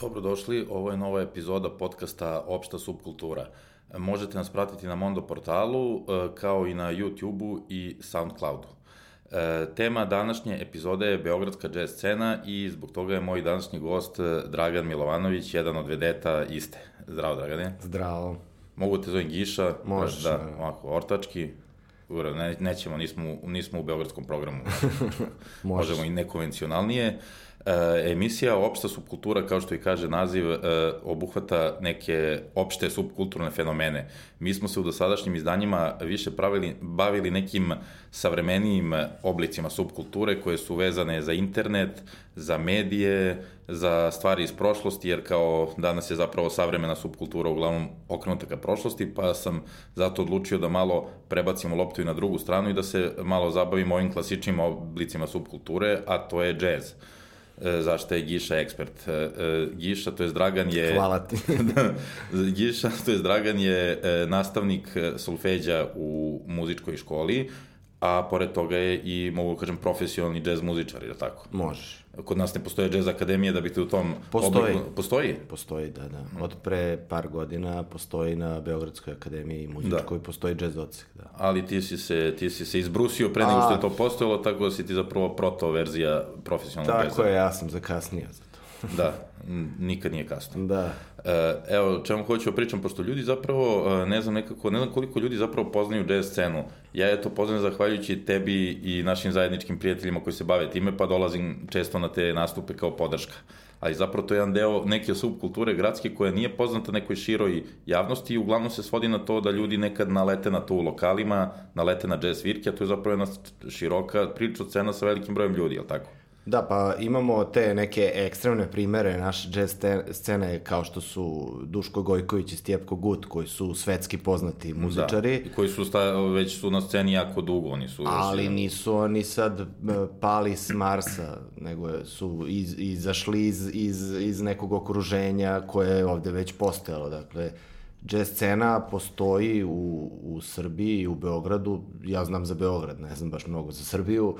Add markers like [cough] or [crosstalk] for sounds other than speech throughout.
Dobrodošli, ovo je nova epizoda podcasta Opšta subkultura. Možete nas pratiti na Mondo portalu, e, kao i na YouTube-u i Soundcloudu. E, tema današnje epizode je Beogradska jazz scena i zbog toga je moj današnji gost e, Dragan Milovanović, jedan od vedeta iste. Zdravo, Dragane. Zdravo. Mogu te zovem Giša. Možeš. Da, ovako, ortački. Ne, nećemo, nismo, nismo u beogradskom programu. [laughs] Možemo i nekonvencionalnije. E, emisija Opšta subkultura, kao što i kaže naziv, e, obuhvata neke opšte subkulturne fenomene. Mi smo se u dosadašnjim izdanjima više pravili, bavili nekim savremenijim oblicima subkulture koje su vezane za internet, za medije, za stvari iz prošlosti, jer kao danas je zapravo savremena subkultura uglavnom okrenuta ka prošlosti, pa sam zato odlučio da malo prebacimo loptu i na drugu stranu i da se malo zabavimo ovim klasičnim oblicima subkulture, a to je džez. E, zašto je Giša ekspert. E, e, Giša, to je Dragan je... Hvala ti. [laughs] Giša, to je Dragan je nastavnik solfeđa u muzičkoj školi, a pored toga je i, mogu da kažem, profesionalni džez muzičar, je tako? Možeš. Kod nas ne postoje džez akademije da biste u tom postoji. obliku... Postoji? Postoji, da, da. Od pre par godina postoji na Beogradskoj akademiji muzičkoj, da. postoji džez odsek, da. Ali ti si se, ti si se izbrusio pre nego što je to postojalo, tako da si ti zapravo proto verzija profesionalnog džeza. Tako je, ja sam zakasnio za. Da, nikad nije kasno. Da. E, evo, čemu hoću da pričam, pošto ljudi zapravo, e, ne znam nekako, ne znam koliko ljudi zapravo poznaju jazz scenu. Ja je to poznajem zahvaljujući tebi i našim zajedničkim prijateljima koji se bave time, pa dolazim često na te nastupe kao podrška. Ali zapravo to je jedan deo neke subkulture gradske koja nije poznata nekoj široj javnosti i uglavnom se svodi na to da ljudi nekad nalete na to u lokalima, nalete na jazz svirke, a to je zapravo jedna široka priča scena sa velikim brojem ljudi, je li tako? Da, pa imamo te neke ekstremne primere naše jazz scene kao što su Duško Gojković i Stjepko Gut koji su svetski poznati da, muzičari. Da, koji su sta, već su na sceni jako dugo, oni su... Ali još, nisu oni sad pali s Marsa, nego su iz, izašli iz, iz, iz nekog okruženja koje je ovde već postojalo. Dakle, jazz scena postoji u, u Srbiji i u Beogradu, ja znam za Beograd, ne znam baš mnogo za Srbiju,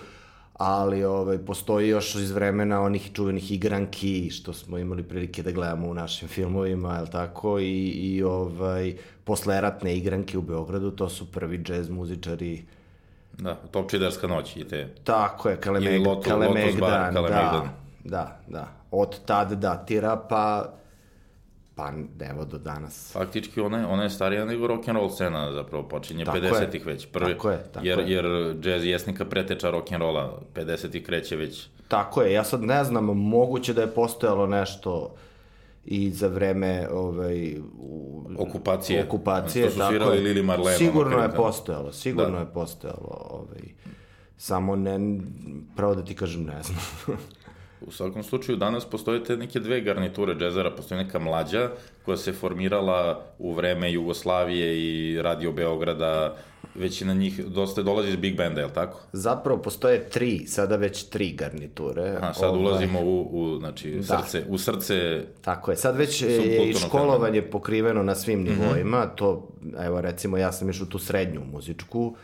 ali ovaj, postoji još iz vremena onih čuvenih igranki što smo imali prilike da gledamo u našim filmovima, je tako, i, i ovaj, posleratne igranke u Beogradu, to su prvi džez muzičari. Da, Topčidarska noć i te... Tako je, Kalemeg, Loto, Kalemegdan, da, da, da. Od tad datira, pa pa evo do danas. Faktički ona je, ona je starija nego rock and roll scena, zapravo počinje 50-ih već. Prvi, tako je, tako jer, je. jer jazz jesnika preteča rock and rolla, 50-ih kreće već. Tako je, ja sad ne znam, moguće da je postojalo nešto i za vreme ovaj, u, okupacije. okupacije što su svirali Lili Marlena. Sigurno je postojalo, sigurno da. je postojalo. Ovaj, samo ne, pravo da ti kažem, ne znam. [laughs] U svakom slučaju, danas postoje te neke dve garniture džezera. Postoji neka mlađa koja se formirala u vreme Jugoslavije i Radio Beograda. Većina njih dosta dolazi iz Big Banda, je li tako? Zapravo postoje tri, sada već tri garniture. Aha, sad ovaj... ulazimo u, u, znači, da. srce, u srce... Tako je, sad već je i školovanje pokriveno na svim mhm. nivoima. Mm -hmm. To, evo recimo, ja sam išao tu srednju muzičku,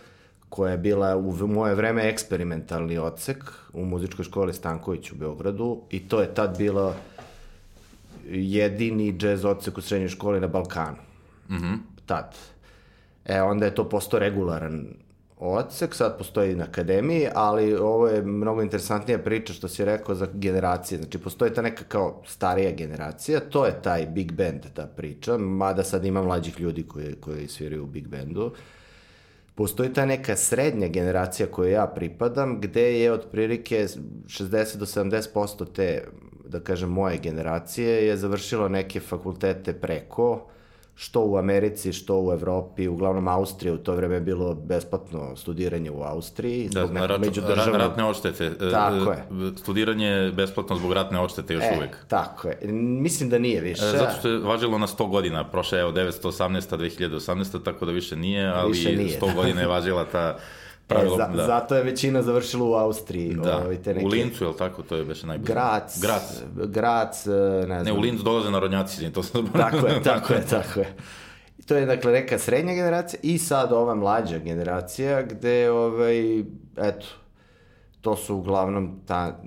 koja je bila u moje vreme eksperimentalni odsek u muzičkoj školi Stanković u Beogradu i to je tad bilo jedini džez odsek u srednjoj školi na Balkanu. Mm -hmm. Tad. E, onda je to postao regularan odsek, sad postoji na akademiji, ali ovo je mnogo interesantnija priča što si rekao za generacije. Znači, postoji ta neka kao starija generacija, to je taj big band, ta priča, mada sad ima mlađih ljudi koji, koji sviraju u big bandu. Uh, postoji ta neka srednja generacija koju ja pripadam, gde je otprilike 60 do 70% te, da kažem, moje generacije je završilo neke fakultete preko, što u Americi, što u Evropi, uglavnom Austrija u to vreme bilo besplatno studiranje u Austriji. Da, zbog rat, međudržavnog... ratne odštete. E, tako je. Studiranje besplatno zbog ratne odštete još e, uvek. Tako je. Mislim da nije više. E, zato što je važilo na 100 godina, prošle je 918. 2018. tako da više nije, ali više nije. 100 godina je važila ta [laughs] Pravilo, e, za, da. Zato je većina završila u Austriji. Da, ovaj, te neke... u Lincu, je li tako? To je beše najbolje. Grac. Grac. Grac, e, ne znam. Ne, u Lincu dolaze narodnjaci, to sam... tako je, [laughs] tako je, tako je. to je dakle neka srednja generacija i sad ova mlađa generacija gde ovaj, eto, to su uglavnom ta,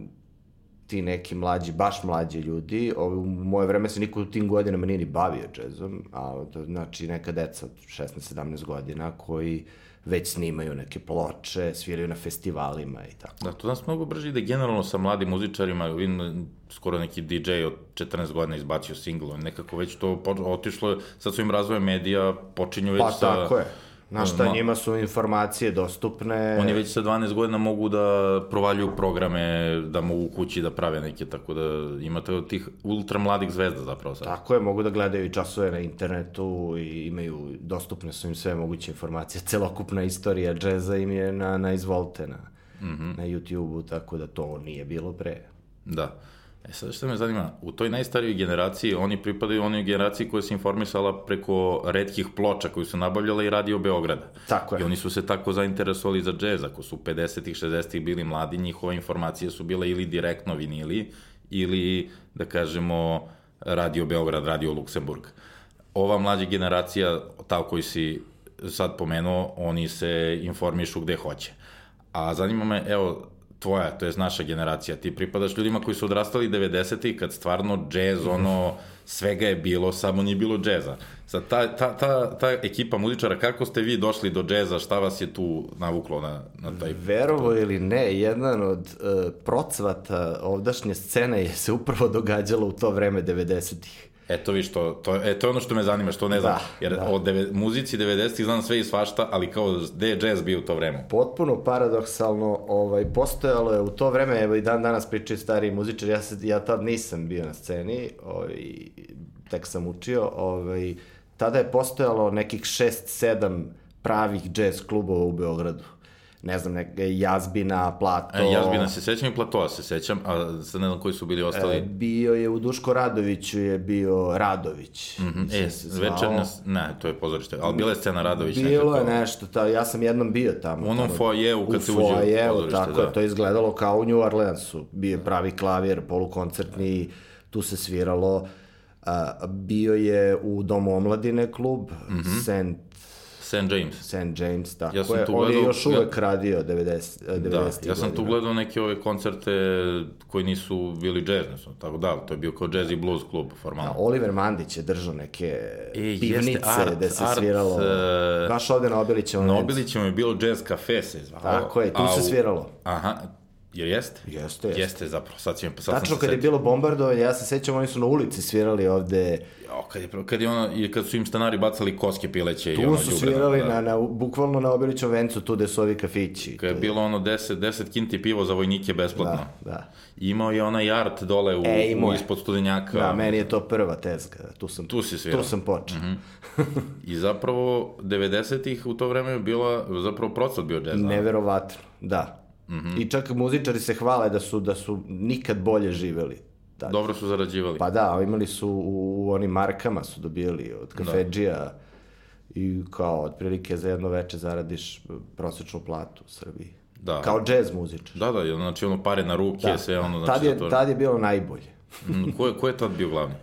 ti neki mlađi, baš mlađi ljudi. Ovo, u moje vreme se niko u tim godinama nije ni bavio džezom, a to znači neka deca od 16-17 godina koji već snimaju neke ploče, sviraju na festivalima i tako. Da, to nas mnogo brže ide generalno sa mladim muzičarima, vidim skoro neki DJ od 14 godina izbacio singlo, nekako već to otišlo, sa svojim razvojem medija počinju već pa, sa... Pa tako je Znaš šta, njima su informacije dostupne. Oni već sa 12 godina mogu da provaljuju programe, da mogu kući da prave neke, tako da imate od tih ultra mladih zvezda zapravo sad. Tako je, mogu da gledaju i časove na internetu i imaju, dostupne su im sve moguće informacije. [laughs] Celokupna istorija džeza im je na, na izvolte, na, mm -hmm. na YouTube-u, tako da to nije bilo pre. Da. E sad što me zanima, u toj najstarijoj generaciji oni pripadaju onoj generaciji koja se informisala preko redkih ploča koju su nabavljala i radio Beograda. Tako je. I oni su se tako zainteresovali za džez, ako su 50-ih, 60-ih bili mladi, njihove informacije su bile ili direktno vinili, ili, da kažemo, radio Beograd, radio Luksemburg. Ova mlađa generacija, ta koji si sad pomenuo, oni se informišu gde hoće. A zanima me, evo, tvoja, to je naša generacija, ti pripadaš ljudima koji su odrastali 90. kad stvarno džez, ono, svega je bilo, samo nije bilo džeza. Sad, ta, ta, ta, ta ekipa muzičara, kako ste vi došli do džeza, šta vas je tu navuklo na, na taj... Verovo ili ne, jedan od uh, procvata ovdašnje scene je se upravo događalo u to vreme 90-ih. Eto vi što, to, e, to je ono što me zanima, što ne znam. Da, jer da. o deve, muzici 90-ih znam sve i svašta, ali kao gde je jazz bio u to vreme? Potpuno paradoksalno, ovaj, postojalo je u to vreme, evo i dan danas pričaju stari muzičari, ja, se, ja tad nisam bio na sceni, ovaj, tek sam učio, ovaj, tada je postojalo nekih 6-7 pravih jazz klubova u Beogradu ne znam, neke Jazbina, Plato... E, Jazbina se sećam i Platoa se sećam, a sad ne znam koji su bili ostali. E, bio je u Duško Radoviću je bio Radović. Mm -hmm. E, večernja, ne, to je pozorište, ali bila je scena Radović bilo nekako. Je nešto, ta, ja sam jednom bio tamo. U onom foajeu kad se uđe u pozorište, tako da. to je izgledalo kao u New Orleansu. Bio je pravi klavir, polukoncertni, tu se sviralo. A, bio je u Domu omladine klub, mm -hmm. St. St. James. St. James, tako ja sam je. Tu gledao, On je još uvek ja, radio 90, 90 Da, ja sam godina. tu gledao neke ove koncerte koji nisu bili su, tako da, to je bio kao jazz i blues klub formalno. Da, Oliver Mandić je držao neke e, pivnice art, gde se art, sviralo, uh, baš ovde na Obilićevom. Na Obilićevom je bilo jazz kafe se zvao. Tako je, tu se sviralo. Aha, Jer jeste? Jeste, jeste. Jeste, zapravo, sad ćemo... Sad Tačno kad je bilo bombardovanje, ja se sećam, oni su na ulici svirali ovde... Jo, kad, je, kad, je ono, kad su im stanari bacali koske pileće tu i ono... Tu su svirali da. na, na, bukvalno na Obilićom vencu, tu gde su ovi kafići. Kad je bilo ono 10, 10 kinti pivo za vojnike besplatno. Da, da. Imao je onaj art dole u, e, u ispod studenjaka. Da, meni je to prva tezga. Tu sam, tu si svirao. Tu sam počeo. Mm -hmm. I zapravo 90-ih u to vreme je bila, zapravo procvat bio jazz. Neverovatno, da. Mm -hmm. I čak muzičari se hvale da su, da su nikad bolje živeli. Tad. Dobro su zarađivali. Pa da, imali su u, u onim markama su dobili od kafeđija da. i kao otprilike za jedno veče zaradiš prosečnu platu u Srbiji. Da. Kao džez muzičar. Da, da, znači ono pare na ruke, da. sve ono... Znači, tad, je, to... tad je bilo najbolje. Mm, ko, je, ko je tad bio glavni?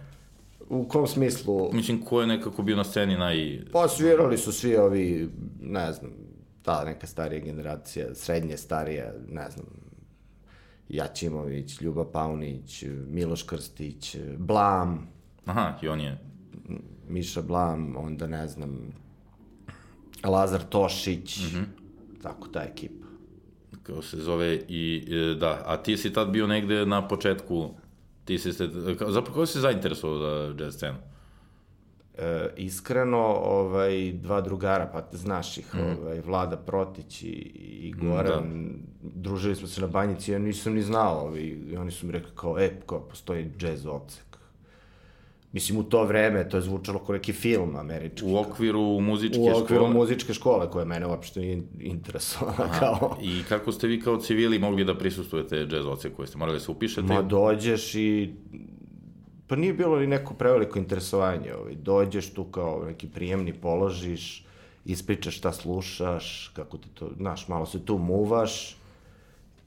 U kom smislu? Mislim, ko je nekako bio na sceni naj... Pa svirali su svi ovi, ne znam, ta neka starija generacija, srednje starija, ne znam, Jačimović, Ljuba Paunić, Miloš Krstić, Blam. Aha, i on je... Miša Blam, onda ne znam, Lazar Tošić, mm -hmm. tako ta ekipa. Kao se zove i, e, da, a ti si tad bio negde na početku, ti si se, zapravo kako si zainteresovao za jazz scenu? E, iskreno, ovaj, dva drugara, pa znaš ih, mm. ovaj, Vlada Protić i, i Goran, da. družili smo se na banjici, ja nisam ni znao, ovaj, i oni su mi rekli kao, e, kao, postoji jazz odsek. Mislim, u to vreme to je zvučalo kao neki film američki. U okviru muzičke škole? U okviru škole. muzičke škole, koja mene uopšte nije interesovala. [laughs] Kao... I kako ste vi kao civili mogli da prisustujete jazz koje ste morali da se upišete? Ma dođeš i pa nije bilo ni neko preveliko interesovanje. Ovaj. Dođeš tu kao neki prijemni, položiš, ispričaš šta slušaš, kako ti to, znaš, malo se tu muvaš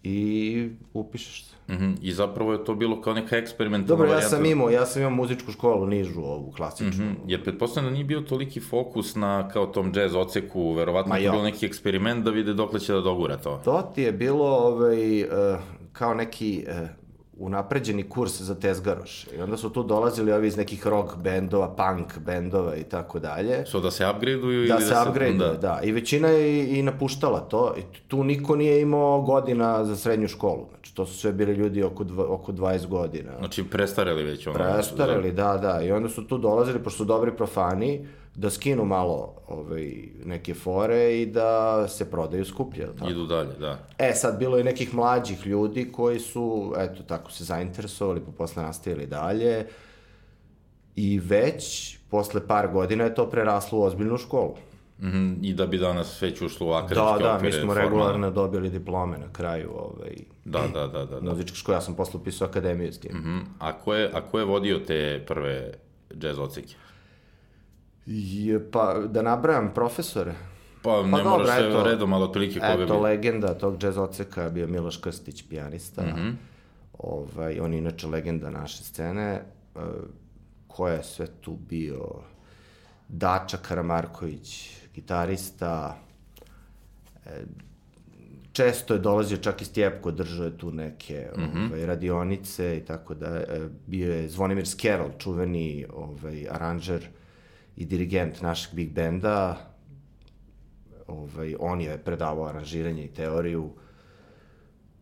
i upišeš se. Mm -hmm. I zapravo je to bilo kao neka eksperimentalna Dobro, ja sam imao, ja sam imao muzičku školu nižu, ovu klasičnu. Mm -hmm. Jer pretpostavljam da nije bio toliki fokus na kao tom jazz oceku, verovatno je bio neki eksperiment da vide dokle će da dogura to. To ti je bilo ovaj, uh, kao neki uh, unapređeni kurs za tezgaroš. I onda su tu dolazili ovi iz nekih rock bendova, punk bendova i tako dalje. So da se upgradeuju Da ili se upgrade, da. Da. da. I većina je i, i napuštala to. I tu niko nije imao godina za srednju školu. Znači, to su sve bili ljudi oko, dva, oko 20 godina. Znači, prestareli već ono. Prestareli, da, da. I onda su tu dolazili, pošto su dobri profani, da skinu malo ovaj, neke fore i da se prodaju skuplje. Tako? Idu dalje, da. E, sad bilo je nekih mlađih ljudi koji su, eto, tako se zainteresovali, pa posle nastavili dalje. I već, posle par godina je to preraslo u ozbiljnu školu. Mm -hmm. I da bi danas već ušlo u Da, akademske da, mi okvire. smo formalno. regularno dobili diplome na kraju ovaj, Da, da, da, da. da. muzičke škole. Ja sam posle upisao akademiju s tim. Mm. A, ko je, a ko je vodio te prve jazz oceke? Je, pa, da nabrajam profesore. Pa, ne dobro, moraš sve eto. redom, ali otprilike koga Eto, bi... legenda tog jazz oceka je bio Miloš Krstić, pijanista. Mm. -hmm. ovaj, on je inače legenda naše scene. Uh, ko je sve tu bio? Dača Karamarković, gitarista. E, često je dolazio čak i Stjepko, držao je tu neke mm. -hmm. ovaj, radionice i tako da. E, bio je Zvonimir Skerol, čuveni ovaj, aranžer i dirigent našeg big benda ovaj, on je predavao aranžiranje i teoriju.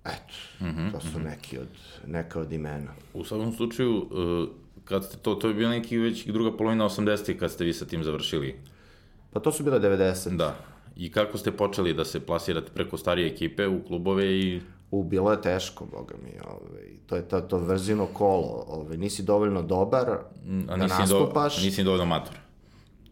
Eto, mm -hmm, to su neki od, neka od imena. U svakom slučaju, uh, kad ste to, to je bio neki već druga polovina 80-ih kad ste vi sa tim završili. Pa to su bile 90. Da. I kako ste počeli da se plasirate preko starije ekipe u klubove i... U, bilo je teško, boga mi, ovaj, to je to, to vrzino kolo, ovaj, nisi dovoljno dobar A da nisi, nastupaš, do, nisi dovoljno mator.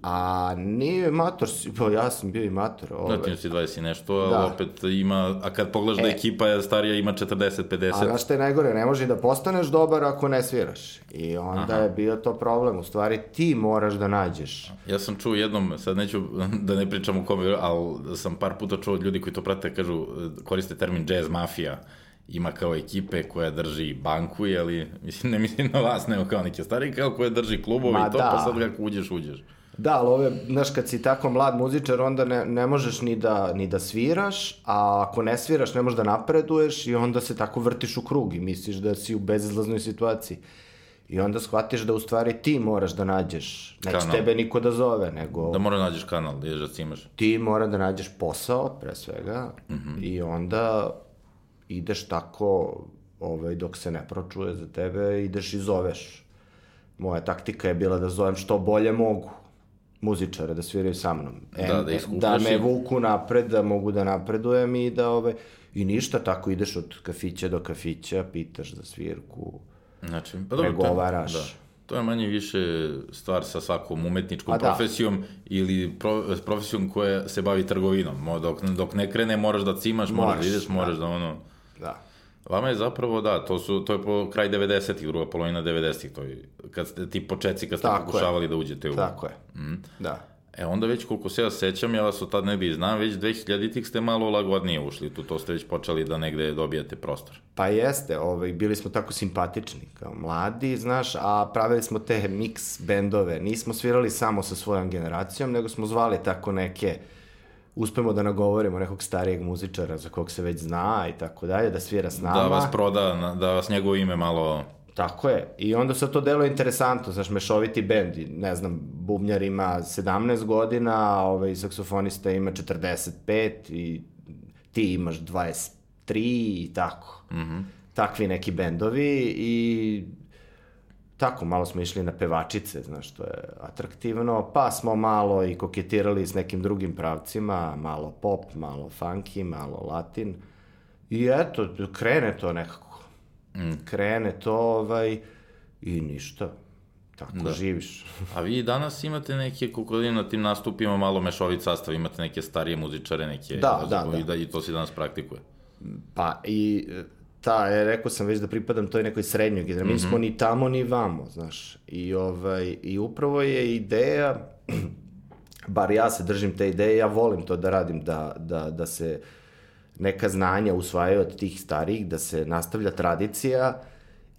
A nije mator, pa ja sam bio i mator, ovaj, Znači, si 20 i nešto, ali Da. opet ima... A kad pogledaš da E. ekipa je starija, ima 40-50... A znaš šta je najgore, ne može da postaneš dobar ako ne sviraš. I onda Aha. je bio to problem, u stvari ti moraš da nađeš. Ja sam čuo jednom, sad neću da ne pričam u kome, ali sam par puta čuo od ljudi koji to prate, kažu, koriste termin jazz mafija. Ima kao ekipe koja drži banku, jeli, mislim, ne mislim na vas, nego kao neke stari, kao koja drži klubove Ma i to, da. pa sad kako uđeš, uđeš. Da, ali ove, znaš, kad si tako mlad muzičar, onda ne, ne možeš ni da, ni da sviraš, a ako ne sviraš, ne možeš da napreduješ i onda se tako vrtiš u krug i misliš da si u bezizlaznoj situaciji. I onda shvatiš da u stvari ti moraš da nađeš, neće Kanal. tebe niko da zove, nego Da mora nađeš kanal, da da cimaš. ti mora da nađeš posao, pre svega, mm. -hmm. i onda ideš tako, ovaj, dok se ne pročuje za tebe, ideš i zoveš. Moja taktika je bila da zovem što bolje mogu muzičare da sviraju sa mnom. Da, da iskupljaš da me vuku napred, da mogu da napredujem i da ove, i ništa, tako ideš od kafića do kafića, pitaš za svirku. Znači, pa dobro, Pregovaraš. To je, da. To je manje više stvar sa svakom umetničkom A da. profesijom ili pro, profesijom koja se bavi trgovinom. Dok, dok ne krene moraš da cimaš, moraš, Moraš, da ideš, da. moraš da ono... Vama je zapravo, da, to, su, to je po kraj 90-ih, druga polovina 90-ih, to je kad ste, ti početci kad ste Tako je. pokušavali da uđete u... Tako je. Mhm. Da. E onda već koliko se ja sećam, ja vas od tad negde i znam, već 2000-ih ste malo lagodnije ušli tu, to ste već počeli da negde dobijate prostor. Pa jeste, ovaj, bili smo tako simpatični, kao mladi, znaš, a pravili smo te mix bendove. Nismo svirali samo sa svojom generacijom, nego smo zvali tako neke, uspemo da nagovorimo nekog starijeg muzičara za kog se već zna i tako dalje, da svira s nama. Da vas proda, da vas njegovo ime malo... Tako je. I onda se to delo interesantno, znaš, mešoviti bend, ne znam, bubnjar ima 17 godina, a ovaj saksofonista ima 45 i ti imaš 23 i tako. Mm -hmm. Takvi neki bendovi i tako, malo smo išli na pevačice, znaš, to je atraktivno, pa smo malo i koketirali s nekim drugim pravcima, malo pop, malo funky, malo latin. I eto, krene to nekako. Mm. Krene to, ovaj, i ništa. Tako da. živiš. A vi danas imate neke, koliko na tim nastupima, malo mešovit sastav, imate neke starije muzičare, neke... Da, da, i, da. I to se danas praktikuje. Pa i ta, je, rekao sam već da pripadam toj nekoj srednjoj generaciji. Mm -hmm. Mi smo ni tamo ni vamo, znaš. I, ovaj, I upravo je ideja, [clears throat] bar ja se držim te ideje, ja volim to da radim, da, da, da se neka znanja usvajaju od tih starijih, da se nastavlja tradicija,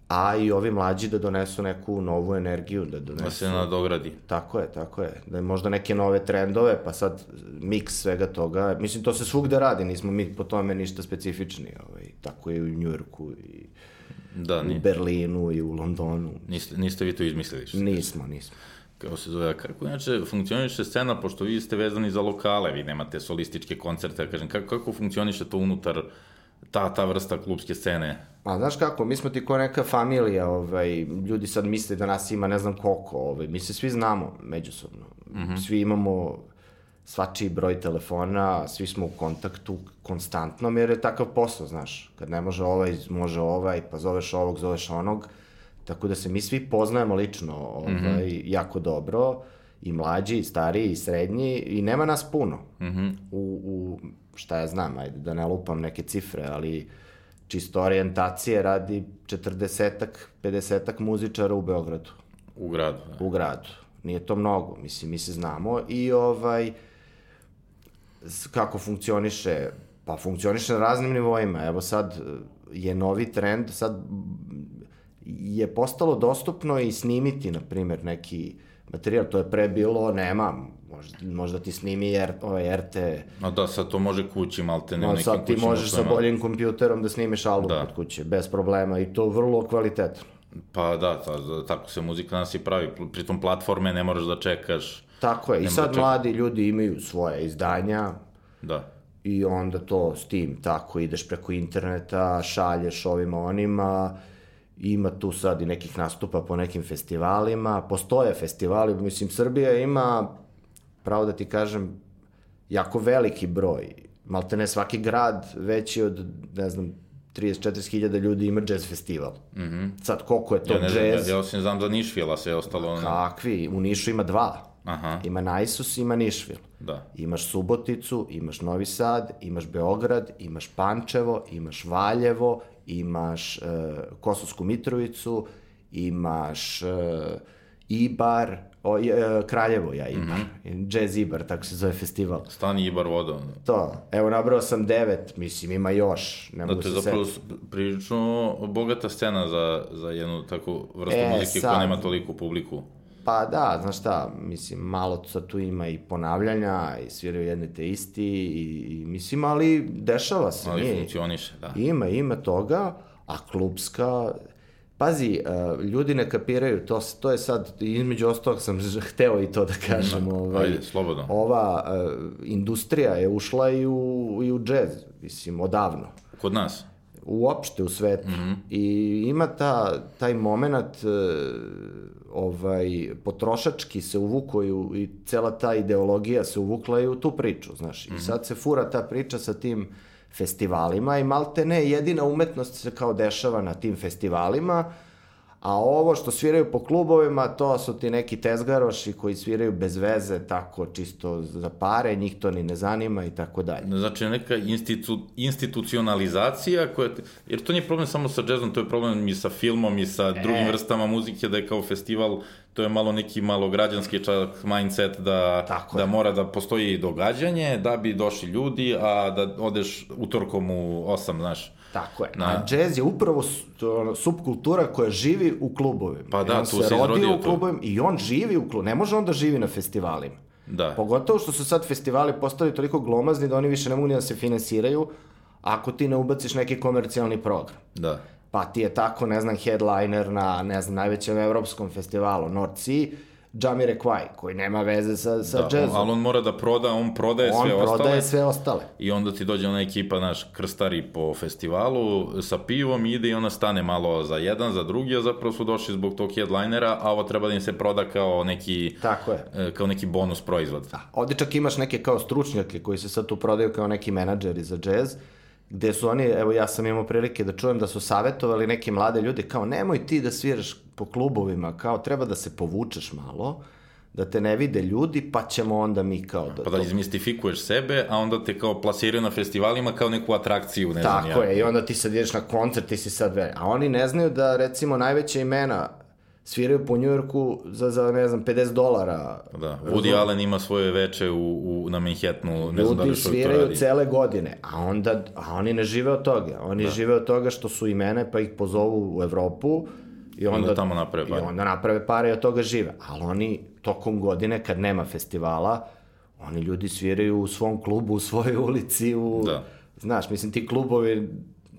a i ovi mlađi da donesu neku novu energiju, da donesu... Da se nadogradi. Tako je, tako je. Da je možda neke nove trendove, pa sad miks svega toga. Mislim, to se svugde radi, nismo mi po tome ništa specifični. Ovaj. Tako je i u Njujorku i da, u Berlinu i u Londonu. Niste, niste vi to izmislili? Što nismo, nismo. Kako se zove, kako inače funkcioniše scena, pošto vi ste vezani za lokale, vi nemate solističke koncerte, kažem, kako, kako funkcioniše to unutar ta, ta vrsta klubske scene? A znaš kako, mi smo ti ko neka familija, ovaj, ljudi sad misle da nas ima ne znam koliko, ovaj, mi se svi znamo međusobno. Mm -hmm. Svi imamo svačiji broj telefona, svi smo u kontaktu konstantno, jer je takav posao, znaš. Kad ne može ovaj, može ovaj, pa zoveš ovog, zoveš onog. Tako da se mi svi poznajemo lično ovaj, mm -hmm. jako dobro, i mlađi, i stariji, i srednji, i nema nas puno. Mm -hmm. u, u, šta ja znam, ajde da ne lupam neke cifre, ali čisto orijentacije radi 40-ak, 50-ak muzičara u Beogradu. U gradu. Da. U gradu. Nije to mnogo, mislim, mi se znamo i ovaj, kako funkcioniše, pa funkcioniše na raznim nivoima. Evo sad e, je novi trend, sad je postalo dostupno i snimiti, na primjer, neki materijal, to je pre bilo, nema, možda, možda ti snimi R, ovaj RT. No da, sad to može kući, malte ne no, sad ti možeš sa boljim kompjuterom da snimiš album da. kod kuće, bez problema i to vrlo kvalitetno. Pa da, ta, tako se muzika nas i pravi, pritom platforme ne moraš da čekaš. Tako je, i sad da mladi ljudi imaju svoje izdanja. Da. I onda to s tim, tako, ideš preko interneta, šalješ ovima onima, ima tu sad i nekih nastupa po nekim festivalima, postoje festivali, mislim, Srbija ima, pravo da ti kažem, jako veliki broj, malte ne svaki grad veći od, ne znam, 30-40 hiljada ljudi ima jazz festival. Mm -hmm. Sad, koliko je to ja ne jazz? Ja, ja osim znam za Nišvila se je ostalo... Ono... Kakvi? U Nišu ima dva. Aha. Ima Najsus, ima Nišvil. Da. Imaš Suboticu, imaš Novi Sad, imaš Beograd, imaš Pančevo, imaš Valjevo, imaš uh, Kosovsku Mitrovicu, imaš uh, Ibar, o, uh, Kraljevo ja Ibar, mm -hmm. Jazz Ibar, tako se zove festival. Stani Ibar voda. To, evo nabrao sam devet, mislim ima još. Ne da, to je zapravo prilično bogata scena za, za jednu takvu vrstu e, muzike sad, koja nema toliko publiku. Pa da, znaš šta, mislim, malo sad tu ima i ponavljanja i sviraju jedne te isti i, i mislim, ali dešava se. Ali nije. funkcioniše, da. Ima, ima toga, a klubska, Pazi, uh, ljudi ne kapiraju, to, to je sad, između ostalog sam [laughs] hteo i to da kažem. Da, ovaj, ajde, slobodno. Ova uh, industrija je ušla i u, i u džez, mislim, odavno. Kod nas? Uopšte u svetu. Mm -hmm. I ima ta, taj moment uh, ovaj, potrošački se uvukaju i cela ta ideologija se uvukla i u tu priču, znaš. Mm -hmm. I mhm. sad se fura ta priča sa tim festivalima i malte ne, jedina umetnost se kao dešava na tim festivalima, A ovo što sviraju po klubovima, to su ti neki tezgaroši koji sviraju bez veze, tako čisto za pare, njih to ni ne zanima i tako dalje. Znači neka institu, institucionalizacija, koja, jer to nije problem samo sa džezom, to je problem i sa filmom i sa e. drugim vrstama muzike, da je kao festival, to je malo neki malo građanski čak mindset da, tako da je. mora da postoji događanje, da bi došli ljudi, a da odeš utorkom u 8, znaš. Tako je. Na... A džez je upravo subkultura koja živi u klubovima. Pa da, tu se, se rodio u klubovima i on živi u klubovima. Ne može on da živi na festivalima. Da. Pogotovo što su sad festivali postali toliko glomazni da oni više ne mogu ni da se finansiraju ako ti ne ubaciš neki komercijalni program. Da. Pa ti je tako, ne znam, headliner na, ne znam, najvećem evropskom festivalu, North Sea, Jamire Kwai, koji nema veze sa, sa da, jazzom. Ali on mora da proda, on prodaje on sve ostale. On prodaje sve ostale. I onda ti dođe ona ekipa, naš, krstari po festivalu sa pivom i ide i ona stane malo za jedan, za drugi, a zapravo su došli zbog tog headlinera, a ovo treba da im se proda kao neki, Tako je. E, kao neki bonus proizvod. Da. Ovde čak imaš neke kao stručnjake koji se sad tu prodaju kao neki menadžeri za jazz, gde su oni, evo ja sam imao prilike da čujem da su savetovali neke mlade ljude kao nemoj ti da sviraš po klubovima, kao treba da se povučeš malo, da te ne vide ljudi, pa ćemo onda mi kao da... Pa da izmistifikuješ sebe, a onda te kao plasiraju na festivalima kao neku atrakciju, ne znam ja. Tako je, i onda ti sad ideš na koncert, ti si sad ve... A oni ne znaju da, recimo, najveća imena sviraju po Njujorku za, za, ne znam, 50 dolara. Da, Woody Allen ima svoje veče u, u, na Manhattanu, ne znam da li što to radi. Ljudi sviraju cele godine, a onda, a oni ne žive od toga. Oni da. žive od toga što su imene, pa ih pozovu u Evropu, I onda, onda tamo naprave pare. I onda naprave pare i od toga žive. Ali oni tokom godine, kad nema festivala, oni ljudi sviraju u svom klubu, u svojoj ulici, u... Da. Znaš, mislim, ti klubovi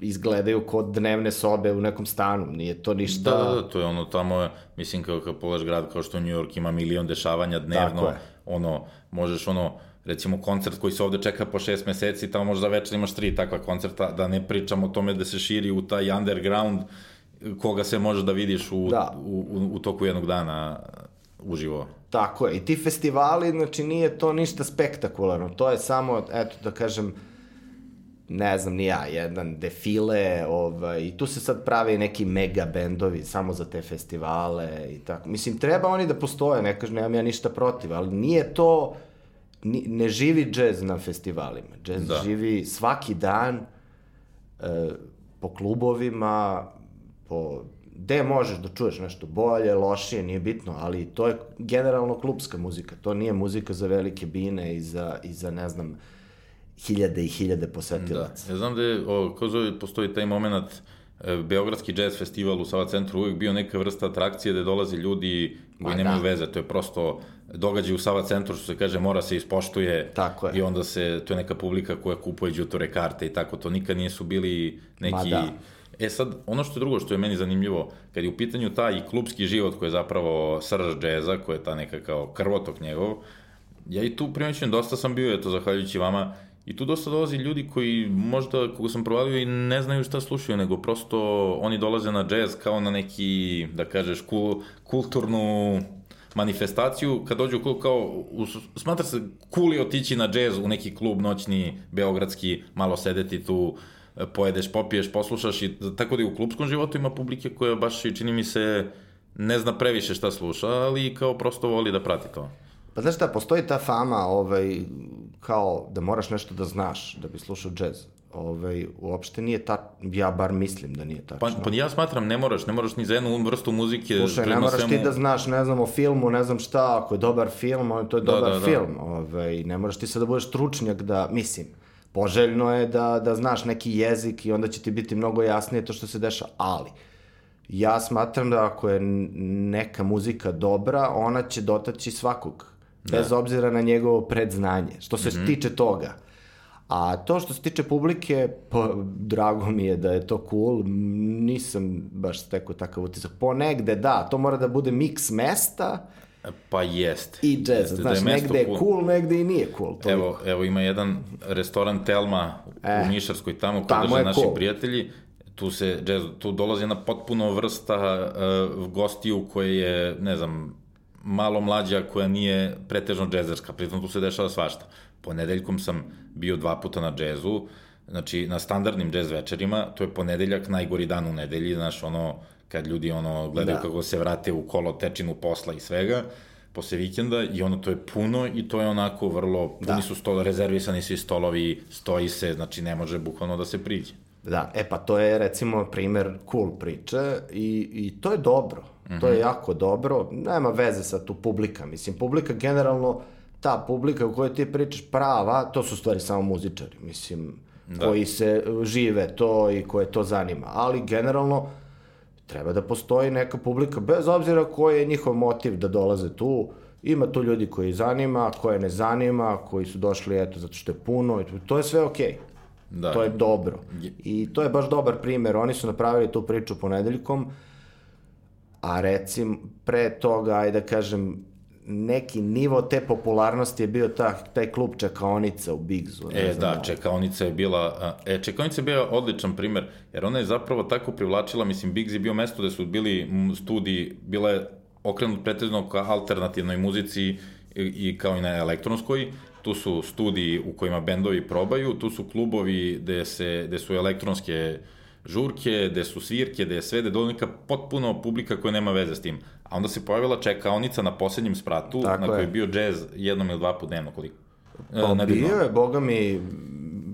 izgledaju kod dnevne sobe u nekom stanu, nije to ništa... Da, da, da to je ono tamo, mislim, kao kad pogledaš grad kao što New York ima milion dešavanja dnevno, ono, možeš ono, recimo koncert koji se ovde čeka po šest meseci, tamo možda večer imaš tri takva koncerta, da ne pričamo o tome da se širi u taj underground, koga se može da vidiš u, da. u, u, u toku jednog dana uživo. Tako je, i ti festivali, znači nije to ništa spektakularno, to je samo, eto da kažem, ne znam ni ja, jedan defile, ovaj, i tu se sad prave neki mega bendovi samo za te festivale i tako. Mislim, treba oni da postoje, ne kažem, nemam ja ništa protiv, ali nije to, ni, ne živi džez na festivalima. Džez da. živi svaki dan e, po klubovima, po gde možeš da čuješ nešto bolje, lošije, nije bitno, ali to je generalno klubska muzika. To nije muzika za velike bine i za, i za ne znam, hiljade i hiljade posetilaca. Da, ja znam da je, o, ko zove, postoji taj moment, e, Beogradski jazz festival u Sava centru uvijek bio neka vrsta atrakcije gde dolaze ljudi koji nemaju da. veze, to je prosto događaj u Sava centru, što se kaže, mora se ispoštuje tako je. i onda se, to je neka publika koja kupuje džutore karte i tako, to nikad nisu bili neki... da. E sad, ono što je drugo što je meni zanimljivo, kad je u pitanju taj klubski život koji je zapravo srž džeza, koji je ta neka kao krvotok njegov, ja i tu primećujem, dosta sam bio, eto, zahvaljujući vama, I tu dosta dolazi ljudi koji možda, kako sam provalio, i ne znaju šta slušaju, nego prosto oni dolaze na džez kao na neki, da kažeš, kul, kulturnu manifestaciju, kad dođu u klub kao, u, smatra se je otići na džez u neki klub noćni, beogradski, malo sedeti tu, pojedeš, popiješ, poslušaš i tako da i u klubskom životu ima publike koja baš i čini mi se ne zna previše šta sluša, ali kao prosto voli da prati to. Pa znaš šta, postoji ta fama, ovaj, kao da moraš nešto da znaš da bi slušao džez. Ovaj, uopšte nije ta, ja bar mislim da nije tačno. Pa, pa ja smatram, ne moraš, ne moraš ni za jednu vrstu muzike. Slušaj, ne moraš svemu... ti da znaš, ne znam, o filmu, ne znam šta, ako je dobar film, to je da, dobar da, da, film. Da. Ovaj, ne moraš ti sad da budeš stručnjak da, mislim, poželjno je da, da znaš neki jezik i onda će ti biti mnogo jasnije to što se dešava, ali ja smatram da ako je neka muzika dobra, ona će dotaći svakog bez da. obzira na njegovo predznanje, što se mm -hmm. tiče toga. A to što se tiče publike, pa drago mi je da je to cool, nisam baš stekao takav utisak. Ponegde da, to mora da bude miks mesta, Pa jest. I jazz, jeste, znaš, da je negde je cool, cool, negde i nije cool. Toliko. Evo, evo ima jedan restoran Telma e, u Nišarskoj tamo, koji drže naši cool. prijatelji, tu se jazz, tu dolazi na potpuno vrsta uh, gostiju koje je, ne znam, malo mlađa koja nije pretežno džezerska, pritom tu se dešava svašta. Ponedeljkom sam bio dva puta na džezu, znači na standardnim džez večerima, to je ponedeljak, najgori dan u nedelji, znaš, ono, kad ljudi ono gledaju da. kako se vrate u kolo tečinu posla i svega, posle vikenda i ono to je puno i to je onako vrlo, puni da. su stolo, rezervisani svi stolovi, stoji se, znači ne može bukvalno da se priđe. Da, e pa to je recimo primer cool priče i, i to je dobro. Mm -hmm. To je mhm. jako dobro. Nema veze sa tu publika. Mislim, publika generalno, ta publika u kojoj ti pričaš prava, to su stvari samo muzičari. Mislim, da. koji se žive to i koje to zanima. Ali generalno, treba da postoji neka publika, bez obzira koji je njihov motiv da dolaze tu. Ima tu ljudi koji zanima, koje ne zanima, koji su došli eto zato što je puno, to je sve okej. Okay. Da. To je dobro. I to je baš dobar primer. Oni su napravili tu priču ponedeljkom, a recim pre toga, ajde da kažem, neki nivo te popularnosti je bio ta, taj klub Čekaonica u Bigzu. E, znam, da, Čekaonica je bila, e, Čekaonica je bio odličan primer, jer ona je zapravo tako privlačila, mislim, Bigz je bio mesto gde su bili studiji, bila je okrenut pretežno ka alternativnoj muzici i, i kao i na elektronskoj, tu su studiji u kojima bendovi probaju, tu su klubovi gde, se, gde su elektronske žurke, gde su svirke, gde je sve, gde je neka potpuno publika koja nema veze s tim. A onda se pojavila čekaonica na poslednjem spratu, Tako na kojoj je bio džez jednom ili dva put dnevno koliko. Pa bio je, boga mi,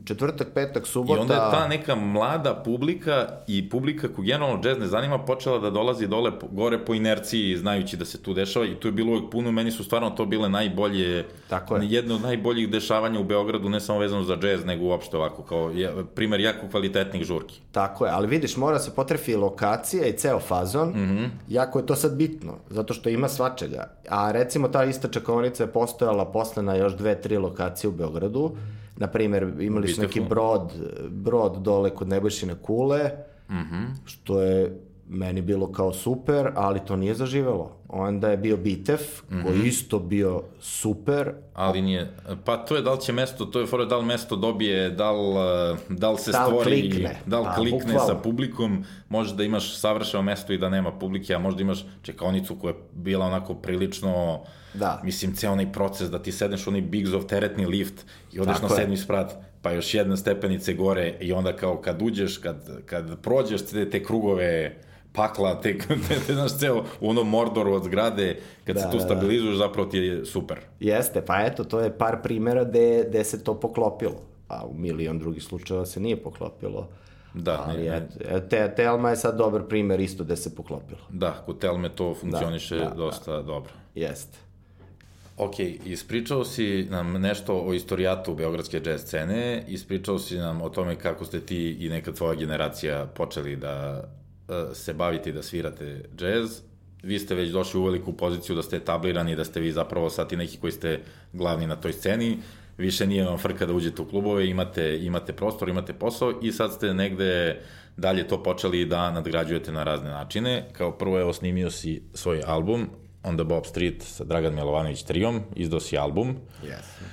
četvrtak, petak, subota... I onda je ta neka mlada publika i publika koju generalno džez ne zanima počela da dolazi dole, gore po inerciji, znajući da se tu dešava i tu je bilo uvijek puno, meni su stvarno to bile najbolje, Tako je. jedno od najboljih dešavanja u Beogradu, ne samo vezano za džez, nego uopšte ovako, kao primer jako kvalitetnih žurki. Tako je, ali vidiš, mora se potrefi lokacija i ceo fazon, mm -hmm. jako je to sad bitno, zato što ima svačega. A recimo ta ista čakonica je postojala posle na još dve, tri lokacije u Beogradu, na primer, imali su neki brod, brod dole kod Nebojšine kule, mm -hmm. što je meni bilo kao super, ali to nije zaživelo. Onda je bio Bitev, mm -hmm. koji mhm. isto bio super. Ali nije, pa to je da li će mesto, to je fora da li mesto dobije, da li, da li se da li stvori, klikne. da li pa, klikne bukvalno. sa publikom, može da imaš savršeno mesto i da nema publike, a možda imaš čekonicu koja je bila onako prilično, da. mislim, ceo onaj proces da ti sedneš u onaj Biggsov teretni lift i odeš Tako na sedmi sprat, pa još jedna stepenice gore i onda kao kad uđeš, kad, kad prođeš te, te krugove pakla, te, te, [laughs] te znaš, ceo u onom mordoru od zgrade, kad da, se tu da, da. stabilizuješ, da. zapravo ti je super. Jeste, pa eto, to je par primjera gde, gde se to poklopilo, a u milion drugih slučajeva se nije poklopilo. Da, ali ne, ne. te, Telma je sad dobar primer isto gde se poklopilo. Da, kod Telme to funkcioniše da, da, dosta da. dobro. Jeste. Ok, ispričao si nam nešto o istorijatu Beogradske jazz scene, ispričao si nam o tome kako ste ti i neka tvoja generacija počeli da se bavite i da svirate džez, vi ste već došli u veliku poziciju da ste etablirani, da ste vi zapravo sad i neki koji ste glavni na toj sceni, više nije vam frka da uđete u klubove, imate, imate prostor, imate posao i sad ste negde dalje to počeli da nadgrađujete na razne načine. Kao prvo je osnimio si svoj album On the Bob Street sa Dragan Milovanović trijom, izdao si album. Yes.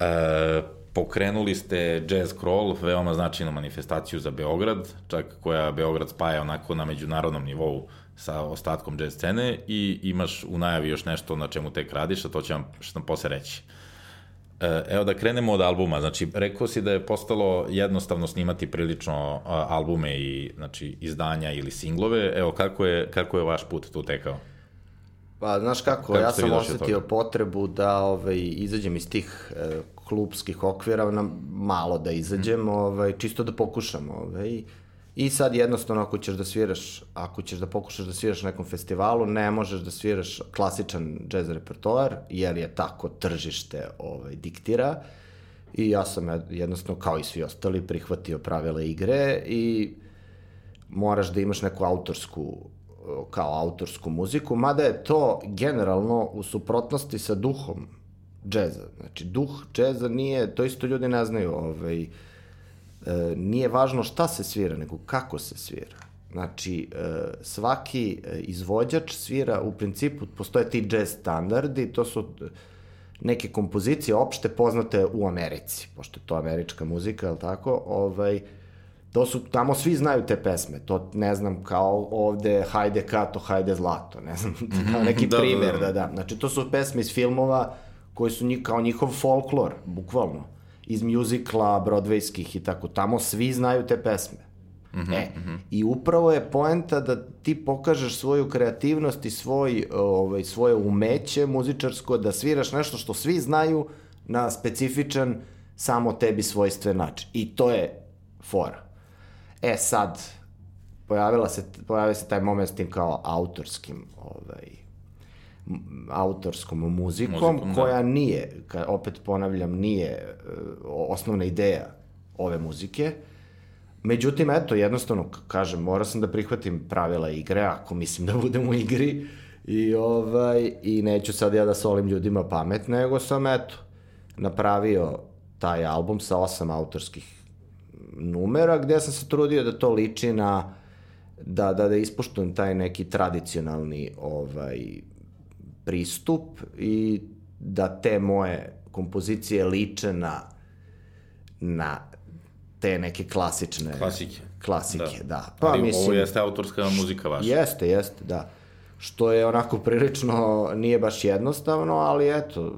E, Pokrenuli ste Jazz Crawl, veoma značajnu manifestaciju za Beograd, čak koja Beograd spaja onako na međunarodnom nivou sa ostatkom jazz scene i imaš u najavi još nešto na čemu tek radiš, a to će vam što nam posle reći. E, evo da krenemo od albuma. Znači, rekao si da je postalo jednostavno snimati prilično albume i znači, izdanja ili singlove. Evo, kako je, kako je vaš put tu tekao? Pa, znaš kako, kako ja sam osetio potrebu da ovaj, izađem iz tih e, klubskih okvira na malo da izađem, mm. ovaj, čisto da pokušam. Ovaj. I sad jednostavno ako ćeš da sviraš, ako ćeš da pokušaš da sviraš na nekom festivalu, ne možeš da sviraš klasičan jazz repertoar, jer je tako tržište ovaj, diktira. I ja sam jednostavno, kao i svi ostali, prihvatio pravila igre i moraš da imaš neku autorsku kao autorsku muziku, mada je to generalno u suprotnosti sa duhom džeza. Znači, duh džeza nije, to isto ljudi ne znaju, ovaj, e, nije važno šta se svira, nego kako se svira. Znači, e, svaki izvođač svira, u principu, postoje ti jazz standardi, to su neke kompozicije opšte poznate u Americi, pošto je to američka muzika, je tako? Ovaj, to su, tamo svi znaju te pesme, to ne znam, kao ovde Hajde Kato, Hajde Zlato, ne znam, [laughs] kao neki da, primer, da, da, da. Znači, to su pesme iz filmova koji su njih, kao njihov folklor, bukvalno, iz mjuzikla, brodvejskih i tako, tamo svi znaju te pesme. Mm -hmm, e, mm -hmm. i upravo je poenta da ti pokažeš svoju kreativnost i svoj, ovaj, svoje umeće muzičarsko, da sviraš nešto što svi znaju na specifičan, samo tebi svojstven način. I to je fora. E sad, pojavila se, pojavila se taj moment s tim kao autorskim ovaj, autorskom muzikom, muzikom da. koja da. nije, opet ponavljam, nije uh, osnovna ideja ove muzike. Međutim, eto, jednostavno, kažem, morao sam da prihvatim pravila igre, ako mislim da budem u igri, i, ovaj, i neću sad ja da solim ljudima pamet, nego sam, eto, napravio taj album sa osam autorskih numera, gde sam se trudio da to liči na da, da, da ispoštujem taj neki tradicionalni ovaj, pristup i da te moje kompozicije liče na, na te neke klasične... Klasike. Klasike, da. da. Pa, Ali mislim, ovo jeste autorska muzika vaša. Jeste, jeste, da. Što je onako prilično, nije baš jednostavno, ali eto,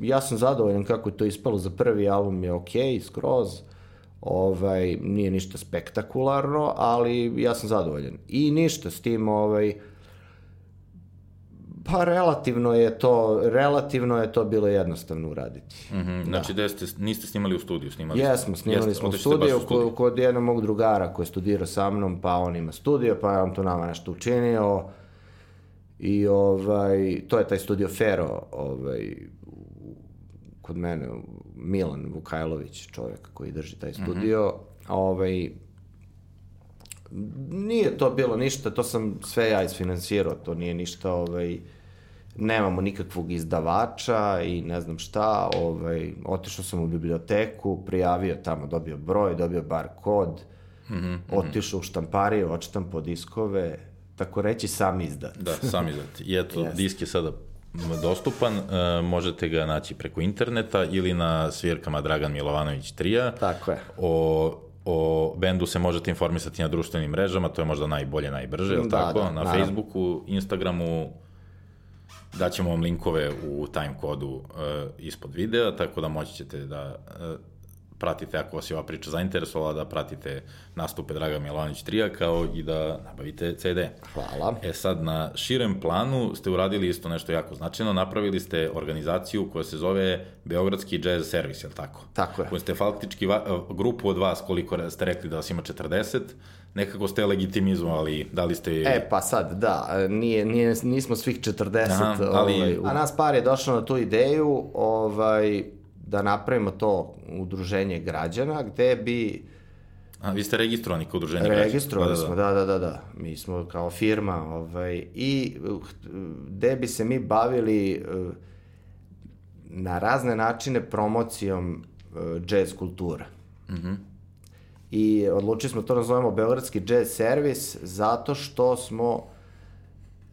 ja sam zadovoljan kako je to ispalo za prvi album je okej, okay, skroz. Ovaj, nije ništa spektakularno, ali ja sam zadovoljan. I ništa s tim, ovaj, Pa relativno je to, relativno je to bilo jednostavno uraditi. Mm -hmm. Znači da ste, niste snimali u studiju, snimali Jesmo, snimali Jeste, smo u studiju, u studiju. kod jednog mog drugara koji je studirao sa mnom, pa on ima studio, pa je on to nama nešto učinio. I ovaj, to je taj studio Fero, ovaj, kod mene, Milan Vukajlović, čovjek koji drži taj studio. Mm -hmm. Ovaj, nije to bilo ništa, to sam sve ja isfinansirao, to nije ništa, ovaj, nemamo nikakvog izdavača i ne znam šta, ovaj, otišao sam u biblioteku, prijavio tamo, dobio broj, dobio bar kod, mm -hmm, otišao u štampariju, odštampo diskove, tako reći sam izdat. Da, sam izdat. I eto, [laughs] yes. disk je sada dostupan, uh, možete ga naći preko interneta ili na svirkama Dragan Milovanović 3. Tako je. O o bendu se možete informisati na društvenim mrežama, to je možda najbolje, najbrže, je da, tako? Da, na naravno. Facebooku, Instagramu, daćemo vam linkove u time kodu uh, ispod videa, tako da moći ćete da uh, pratite, ako vas je ova priča zainteresovala, da pratite nastupe Draga Milanić Trija, kao i da nabavite CD. Hvala. E sad, na širem planu ste uradili isto nešto jako značajno, napravili ste organizaciju koja se zove Beogradski jazz servis, je li tako? Tako je. Koji ste faktički grupu od vas, koliko ste rekli da vas ima 40, nekako ste legitimizovali, da li ste... E, pa sad, da, nije, nije, nismo svih 40, Aha, ali... ovaj, a nas par je došlo na tu ideju, ovaj, da napravimo to udruženje građana gde bi A, vi ste registrovani kao udruženje građana? Registrovani da, da, smo, da, da, da, da. Mi smo kao firma, ovaj, i gde bi se mi bavili eh, na razne načine promocijom jazz kulture. Mhm. Mm. I odlučili smo to da nazovemo Beogradski jazz servis zato što smo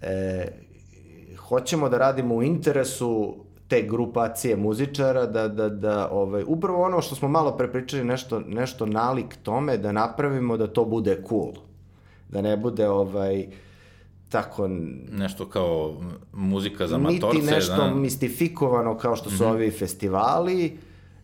e, hoćemo da radimo u interesu te grupacije muzičara da, da, da ovaj, upravo ono što smo malo prepričali nešto, nešto nalik tome da napravimo da to bude cool. Da ne bude ovaj, tako... Nešto kao muzika za matorce. Niti nešto da... mistifikovano kao što su mm -hmm. ovi festivali,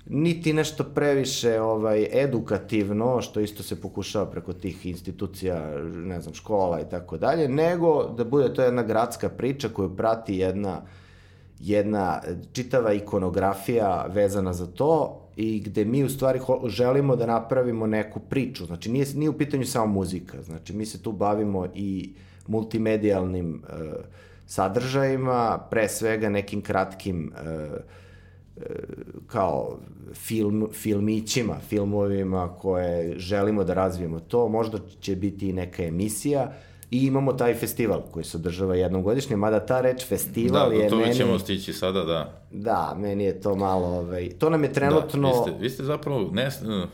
niti nešto previše ovaj edukativno, što isto se pokušava preko tih institucija, ne znam, škola i tako dalje, nego da bude to jedna gradska priča koju prati jedna jedna čitava ikonografija vezana za to i gde mi u stvari želimo da napravimo neku priču. Znači nije, nije u pitanju samo muzika, znači mi se tu bavimo i multimedijalnim uh, sadržajima, pre svega nekim kratkim uh, kao film, filmićima, filmovima koje želimo da razvijemo to. Možda će biti i neka emisija, I imamo taj festival koji se održava jednom godišnje, mada ta reč festival da, je meni... Da, ćemo stići sada, da. Da, meni je to malo, ovaj, to nam je trenutno... Da, vi ste, vi ste zapravo, ne,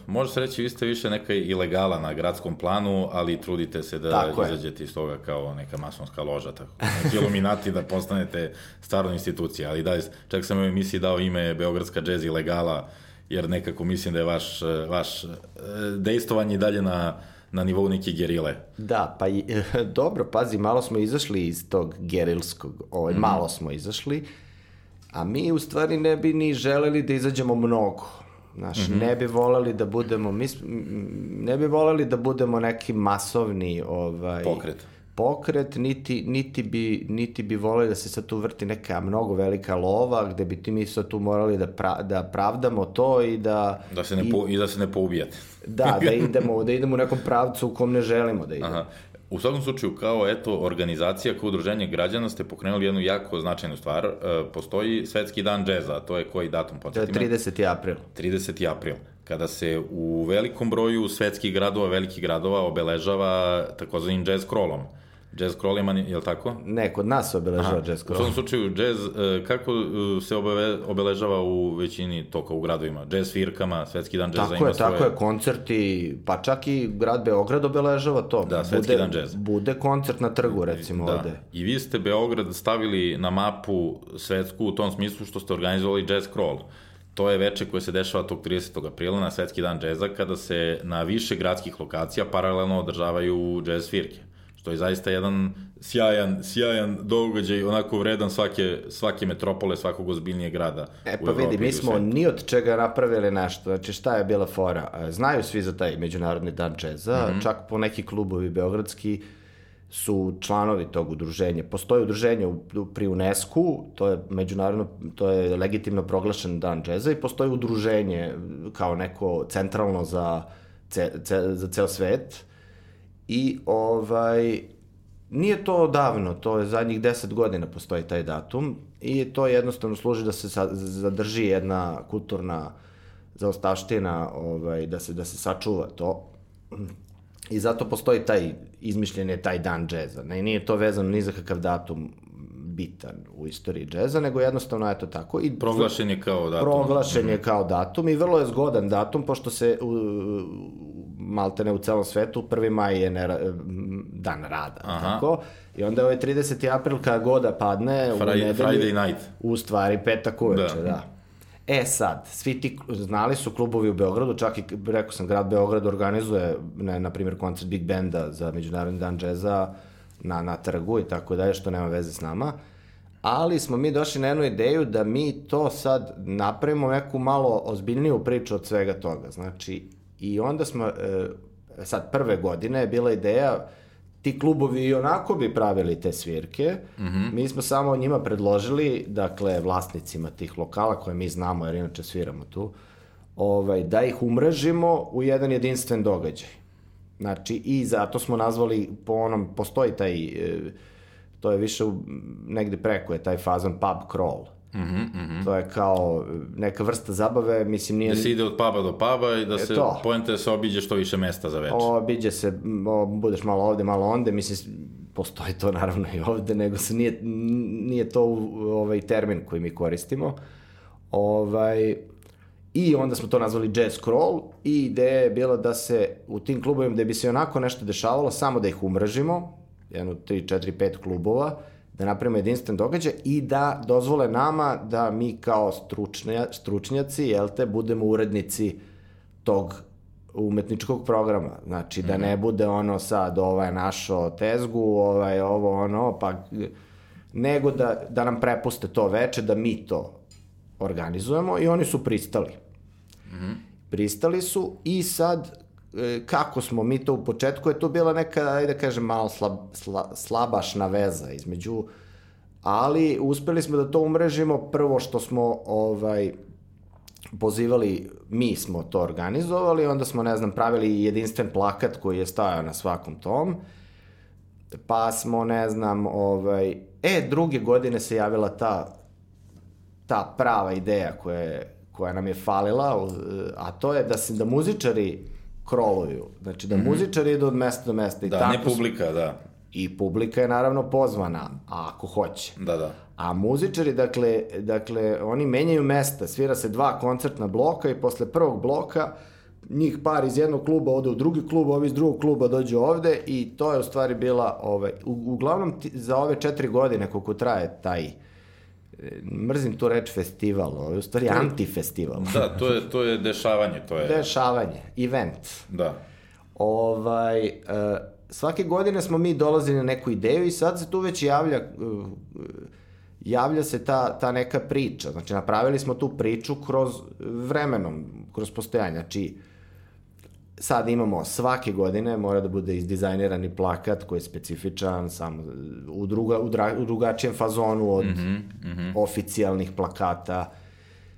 može se reći, vi ste više neka ilegala na gradskom planu, ali trudite se da tako izađete iz toga kao neka masonska loža, tako. Znači, iluminati da postanete stvarno institucija, ali da, čak sam u emisiji dao ime Beogradska džez ilegala, jer nekako mislim da je vaš, vaš e, dejstovanje dalje na na nivou neke gerile. Da, pa i, [laughs] dobro, pazi, malo smo izašli iz tog gerilskog, ovaj, mm. malo smo izašli, a mi u stvari ne bi ni želeli da izađemo mnogo. Znaš, mm -hmm. ne bi voleli da budemo, mi, ne bi voleli da budemo neki masovni ovaj, pokret pokret, niti, niti, bi, niti bi voleli da se sad tu vrti neka mnogo velika lova, gde bi ti mi sad tu morali da, pra, da pravdamo to i da... Da se ne, i, po, i da se ne poubijate. Da, da idemo, da idemo u nekom pravcu u kom ne želimo da idemo. Aha. U svakom slučaju, kao eto, organizacija, kao udruženje građana ste pokrenuli jednu jako značajnu stvar. E, postoji Svetski dan džeza, to je koji datum? To je 30. april. 30. april kada se u velikom broju svetskih gradova, velikih gradova obeležava takozvanim jazz crawlom. Jazz crawlima, je li tako? Ne, kod nas se obeležava jazz crawl. U svom slučaju, jazz, e, kako e, se obeležava u većini toka u gradovima? Jazz svirkama, Svetski dan džeza tako ima je, svoje... Tako je, koncerti, pa čak i grad Beograd obeležava to. Da, Svetski bude, dan džeza. Bude koncert na trgu, recimo, da. ovde. I vi ste Beograd stavili na mapu svetsku u tom smislu što ste organizovali jazz crawl to je veče koje se dešava tog 30. aprila na Svetski dan džeza, kada se na više gradskih lokacija paralelno održavaju džez svirke što je zaista jedan sjajan, sjajan događaj, onako vredan svake, svake metropole, svakog ozbiljnije grada. E pa vidi, mi smo ni od čega napravili nešto, znači šta je bila fora? Znaju svi za taj Međunarodni dan džeza, mm -hmm. čak po neki klubovi beogradski su članovi tog udruženja. Postoji udruženje u, pri UNESCO, to je međunarodno, to je legitimno proglašen dan džeza i postoji udruženje kao neko centralno za, ce, ce, za ceo svet. I ovaj, nije to davno, to je zadnjih deset godina postoji taj datum i to jednostavno služi da se zadrži jedna kulturna zaostavština, ovaj, da se, da se sačuva to. I zato postoji taj, izmišljen je taj dan džeza. Ne, nije to vezano ni za kakav datum bitan u istoriji džeza, nego jednostavno je to tako. I proglašen je kao datum. Proglašen je kao datum i vrlo je zgodan datum, pošto se u, maltene u celom svetu, 1. maj je nera, dan rada. Aha. Tako? I onda ovaj 30. april kada goda padne Friday, u nedelju, Friday night. U stvari petak uveče, da. da. E sad, svi ti, znali su klubovi u Beogradu, čak i, rekao sam, grad Beograd organizuje, ne, na primjer, koncert Big Benda za Međunarodni dan džeza na, na trgu i tako dalje, što nema veze s nama. Ali smo mi došli na jednu ideju da mi to sad napravimo neku malo ozbiljniju priču od svega toga. Znači, i onda smo, e, sad prve godine je bila ideja, ti klubovi i onako bi pravili te svirke. Mm -hmm. Mi smo samo njima predložili, dakle, vlasnicima tih lokala koje mi znamo, jer inače sviramo tu, ovaj, da ih umrežimo u jedan jedinstven događaj. Znači, i zato smo nazvali, po onom, postoji taj, e, to je više negde preko je taj fazon pub crawl. Mm -hmm, mm -hmm. To je kao neka vrsta zabave, mislim nije... Da se ide od puba do puba i da se, to. pojente da se obiđe što više mesta za večer. Obiđe se, o, budeš malo ovde, malo onde, mislim, postoji to [laughs] naravno i ovde, nego se nije, nije to ovaj termin koji mi koristimo. Ovaj, I onda smo to nazvali jazz crawl i ideja je bila da se u tim klubovima gde bi se onako nešto dešavalo, samo da ih umrežimo, jedno 3, 4, 5 klubova, da napravimo jedinstven događaj i da dozvole nama da mi kao stručnja, stručnjaci, jel te, budemo urednici tog umetničkog programa. Znači, da ne mhm. bude ono sad, ovaj našo tezgu, ovaj ovo ono, pa nego da, da nam prepuste to veče, da mi to organizujemo i oni su pristali. Mm -hmm. Pristali su i sad kako smo mi to u početku, je to bila neka, ajde da kažem, malo slab, sla, slabašna veza između, ali uspeli smo da to umrežimo prvo što smo ovaj, pozivali, mi smo to organizovali, onda smo, ne znam, pravili jedinstven plakat koji je stajao na svakom tom, pa smo, ne znam, ovaj, e, druge godine se javila ta, ta prava ideja koja, je, koja nam je falila, a to je da se, da muzičari kroluju. Znači da mm -hmm. muzičari idu od mesta do mesta. I da, tako ne publika, da. I publika je naravno pozvana, ako hoće. Da, da. A muzičari, dakle, dakle, oni menjaju mesta, svira se dva koncertna bloka i posle prvog bloka njih par iz jednog kluba ode u drugi klub, ovi iz drugog kluba dođu ovde i to je u stvari bila, ovaj, u, uglavnom za ove četiri godine koliko traje taj uh, mrzim tu reč festival, ovo je u stvari antifestival. Da, to je, to je dešavanje, to je... Dešavanje, event. Da. Ovaj, uh, svake godine smo mi dolazili na neku ideju i sad se tu već javlja, uh, javlja se ta, ta neka priča. Znači, napravili smo tu priču kroz vremenom, kroz postojanje. Znači, sad imamo svake godine, mora da bude izdizajnirani plakat koji je specifičan, sam u, druga, u, dra, u drugačijem fazonu od mm -hmm, mm -hmm. oficijalnih plakata.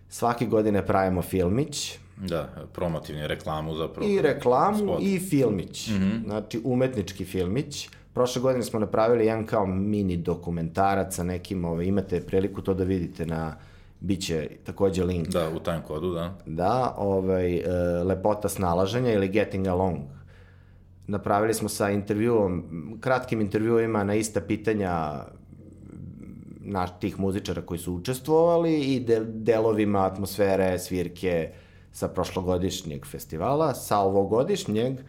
Svake godine pravimo filmić. Da, promotivni reklamu zapravo. I reklamu spot. i filmić. Mm -hmm. Znači, umetnički filmić. Prošle godine smo napravili jedan kao mini dokumentarac sa nekim, ove, ovaj, imate priliku to da vidite na Biće takođe link. Da, u time kodu, da. Da, ovaj, e, lepota snalaženja ili getting along. Napravili smo sa intervjuom, kratkim intervjuima na ista pitanja na tih muzičara koji su učestvovali i de, delovima atmosfere, svirke sa prošlogodišnjeg festivala. Sa ovogodišnjeg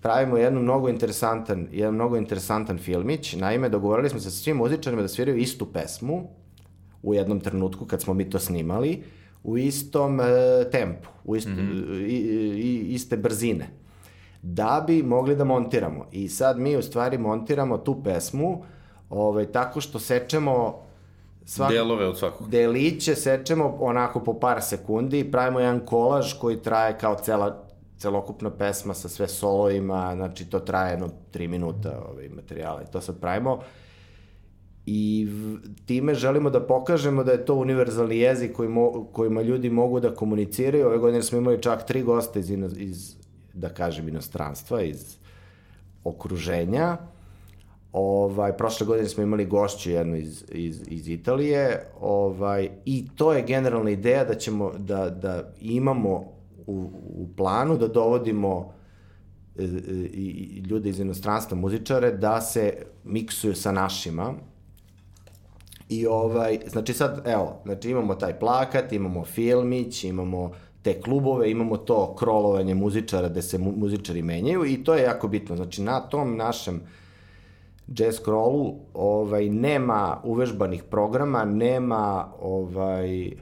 pravimo jednu mnogo interesantan, jedan mnogo interesantan filmić. Naime, dogovorili smo se sa svim muzičarima da sviraju istu pesmu, u jednom trenutku kad smo mi to snimali u istom e, tempu, u ist, mm -hmm. i, i, iste brzine da bi mogli da montiramo. I sad mi u stvari montiramo tu pesmu ovaj, tako što sečemo svak, delove od svakog. Deliće sečemo onako po par sekundi i pravimo jedan kolaž koji traje kao cela celokupna pesma sa sve solovima, znači to traje jedno 3 minuta ovaj, materijala i to sad pravimo. I time želimo da pokažemo da je to univerzalni jezik koji mo, kojima ljudi mogu da komuniciraju. Ove godine smo imali čak tri gosta iz, iz da kažem, inostranstva, iz okruženja. Ovaj, prošle godine smo imali gošću jednu iz, iz, iz Italije ovaj, i to je generalna ideja da ćemo da, da imamo u, u planu da dovodimo e, e, i ljude iz inostranstva, muzičare, da se miksuju sa našima. I ovaj, znači sad, evo, znači imamo taj plakat, imamo filmić, imamo te klubove, imamo to krolovanje muzičara gde se mu, muzičari menjaju i to je jako bitno. Znači na tom našem jazz crawlu ovaj, nema uvežbanih programa, nema ovaj,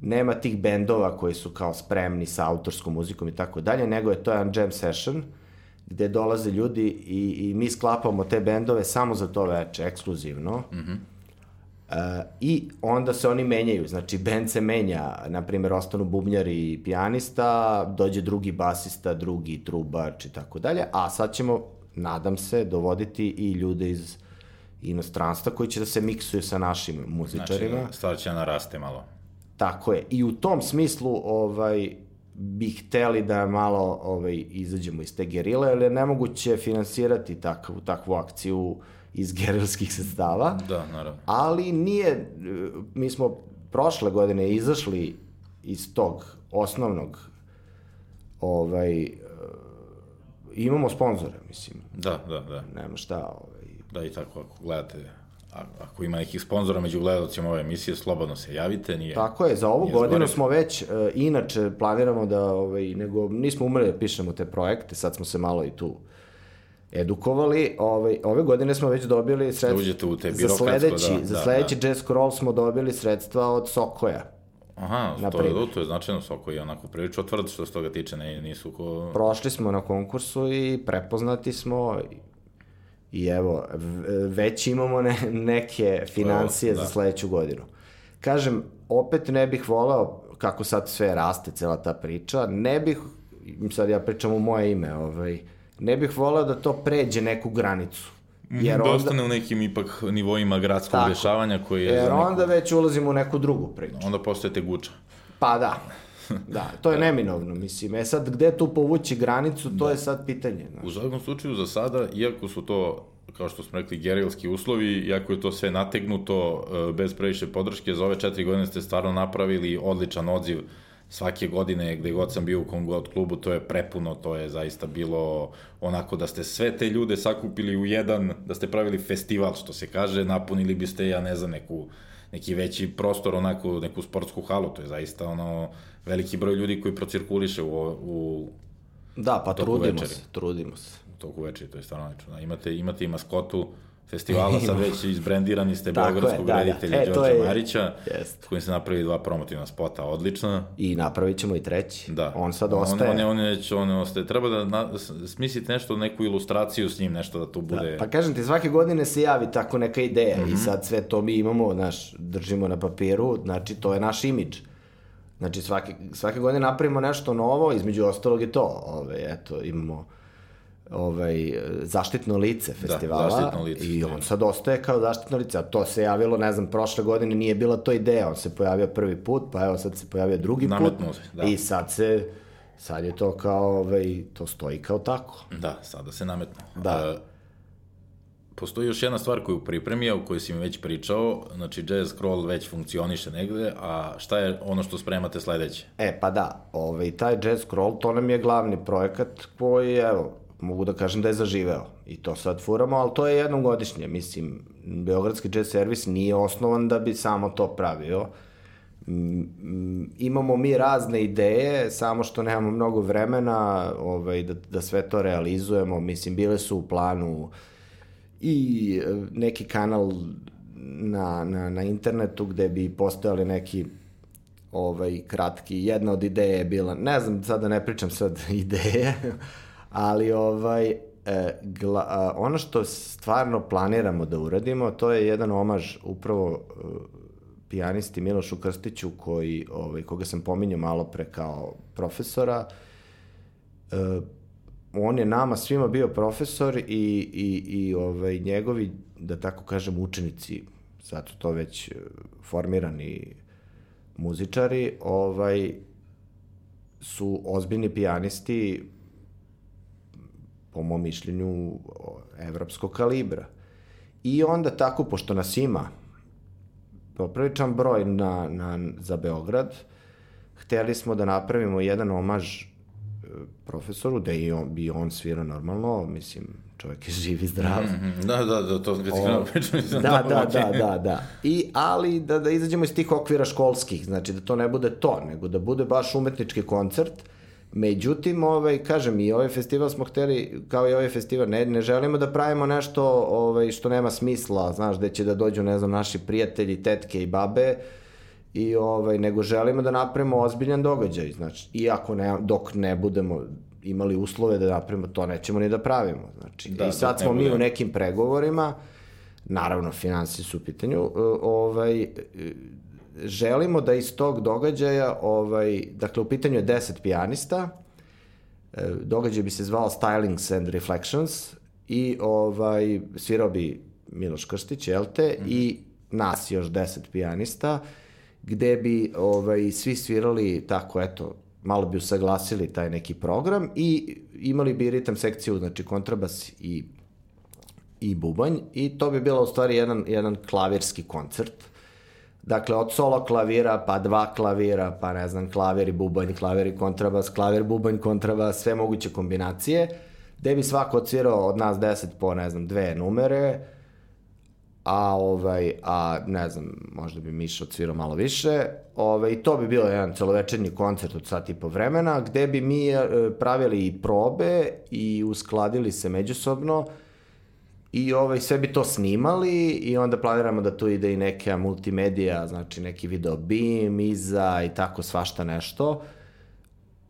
nema tih bendova koji su kao spremni sa autorskom muzikom i tako dalje, nego je to jedan jam session gde dolaze ljudi i, i mi sklapamo te bendove samo za to veče, ekskluzivno. Mm -hmm. Uh, I onda se oni menjaju, znači bend se menja, na primjer ostanu bubnjari i pijanista, dođe drugi basista, drugi trubač i tako dalje, a sad ćemo, nadam se, dovoditi i ljude iz inostranstva koji će da se miksuju sa našim muzičarima. Znači, stvar će da naraste malo. Tako je. I u tom smislu ovaj, bi hteli da malo ovaj, izađemo iz te gerile, jer je nemoguće finansirati takvu, takvu akciju iz gerilskih sredstava. Da, naravno. Ali nije, mi smo prošle godine izašli iz tog osnovnog ovaj, imamo sponzore, mislim. Da, da, da. Nema šta. Ovaj. Da, i tako, ako gledate ako ima nekih sponzora među gledalcima ove emisije, slobodno se javite. Nije, Tako je, za ovu godinu zgore. smo već, uh, inače planiramo da, ovaj, nego nismo umeli da pišemo te projekte, sad smo se malo i tu edukovali. Ovaj, ove godine smo već dobili sredstva. Da u te za sledeći, da, za da, sledeći da. jazz crawl smo dobili sredstva od Sokoja. Aha, to je, to je značajno Soko je onako prilično tvrd što se toga tiče, ne, nisu ko... Prošli smo na konkursu i prepoznati smo I evo, već imamo ne, neke financije da. za sledeću godinu. Kažem, opet ne bih voleo, kako sad sve raste, cela ta priča, ne bih, sad ja pričam u moje ime, ovaj, ne bih voleo da to pređe neku granicu. Mhm, jer da onda, ostane u nekim ipak nivoima gradskog tako, rešavanja koji je... Jer neku... onda već ulazimo u neku drugu priču. Onda postaje teguča. Pa da. [laughs] Da, to je neminovno, mislim. E sad, gde tu povući granicu, to da. je sad pitanje. Znaš. U svakom slučaju, za sada, iako su to, kao što smo rekli, gerilski uslovi, iako je to sve nategnuto, e, bez previše podrške, za ove četiri godine ste stvarno napravili odličan odziv svake godine gde god sam bio u kom god klubu, to je prepuno, to je zaista bilo onako da ste sve te ljude sakupili u jedan, da ste pravili festival, što se kaže, napunili biste, ja ne znam, neku, neki veći prostor, onako, neku sportsku halu, to je zaista ono, veliki broj ljudi koji procirkuliše u, u Da, pa trudimo večeri. se, trudimo se. U toku večeri, to je stvarno nečno. Da, imate, imate i maskotu festivala, [laughs] sad već izbrendirani ste Beogradskog da, da, reditelja e, Đorđa je, Marića, jest. s kojim se napravili dva promotivna spota, odlično. I napravit ćemo i treći. Da. On sad ostaje. On, on, on, već, on ostaje. Treba da na, smislite nešto, neku ilustraciju s njim, nešto da tu da, bude... Da, pa kažem ti, svake godine se javi tako neka ideja mm -hmm. i mhm. sad sve to mi imamo, naš, držimo na papiru, znači to je naš imidž. Znači svake, svake godine napravimo nešto novo, između ostalog je to. Ove, eto, imamo ovaj, zaštitno lice da, festivala da, zaštitno lice, i on sad ostaje kao zaštitno lice, a to se javilo, ne znam, prošle godine nije bila to ideja, on se pojavio prvi put, pa evo sad se pojavio drugi Nametno put se, da. i sad se, sad je to kao, ovaj, to stoji kao tako. Da, sada se nametno. Da. Uh, postoji još jedna stvar koju pripremi, o kojoj si mi već pričao, znači Jazz Crawl već funkcioniše negde, a šta je ono što spremate sledeće? E, pa da, ovaj, taj Jazz Crawl, to nam je glavni projekat koji, evo, mogu da kažem da je zaživeo. I to sad furamo, ali to je jednom godišnje. Mislim, Beogradski jazz servis nije osnovan da bi samo to pravio. Imamo mi razne ideje, samo što nemamo mnogo vremena ovaj, da, da sve to realizujemo. Mislim, bile su u planu i e, neki kanal na, na, na internetu gde bi postojali neki ovaj kratki, jedna od ideje je bila, ne znam, sad ne pričam sad [laughs] ideje, ali ovaj, e, gla, a, ono što stvarno planiramo da uradimo, to je jedan omaž upravo e, pijanisti Milošu Krstiću, koji, ovaj, koga sam pominjao malo pre kao profesora, on je nama svima bio profesor i, i, i ovaj, njegovi, da tako kažem, učenici, su to već e, formirani muzičari, ovaj, su ozbiljni pijanisti, po mom mišljenju, evropskog kalibra. I onda tako, pošto nas ima popriličan broj na, na, za Beograd, hteli smo da napravimo jedan omaž e, profesoru, da i on, bi on svirao normalno, mislim, čovjek je živ i zdrav. Mm -hmm. Da, da, da, to krenuo pričam, nisam da, da, da, da, da. I, ali da, da izađemo iz tih okvira školskih, znači da to ne bude to, nego da bude baš umetnički koncert, Međutim, ovaj, kažem, i ovaj festival smo hteli, kao i ovaj festival, ne, ne želimo da pravimo nešto ovaj, što nema smisla, znaš, gde će da dođu, ne znam, naši prijatelji, tetke i babe, i ovaj, nego želimo da napravimo ozbiljan događaj, znači, iako ne, dok ne budemo imali uslove da napravimo to, nećemo ni da pravimo, znači, da, i sad smo mi u nekim pregovorima, naravno, finansi su u pitanju, ovaj, želimo da iz tog događaja, ovaj, dakle u pitanju je 10 pijanista, e, događaj bi se zvao Stylings and Reflections i ovaj, svirao bi Miloš Krstić, jel te, mm -hmm. i nas još 10 pijanista, gde bi ovaj, svi svirali tako, eto, malo bi usaglasili taj neki program i imali bi ritam sekciju, znači kontrabas i, i bubanj i to bi bila u stvari jedan, jedan klavirski koncert Dakle, od solo klavira, pa dva klavira, pa ne znam, klavir i bubanj, klavir i kontrabas, klavir, bubanj, kontrabas, sve moguće kombinacije, gde bi svako odsvirao od nas deset po, ne znam, dve numere, a ovaj, a ne znam, možda bi Miša odsvirao malo više, ovaj, to bi bilo jedan celovečernji koncert od sat i po vremena, gde bi mi e, pravili i probe i uskladili se međusobno, I ovaj, sve bi to snimali i onda planiramo da tu ide i neka multimedija, znači neki video beam, iza i tako svašta nešto.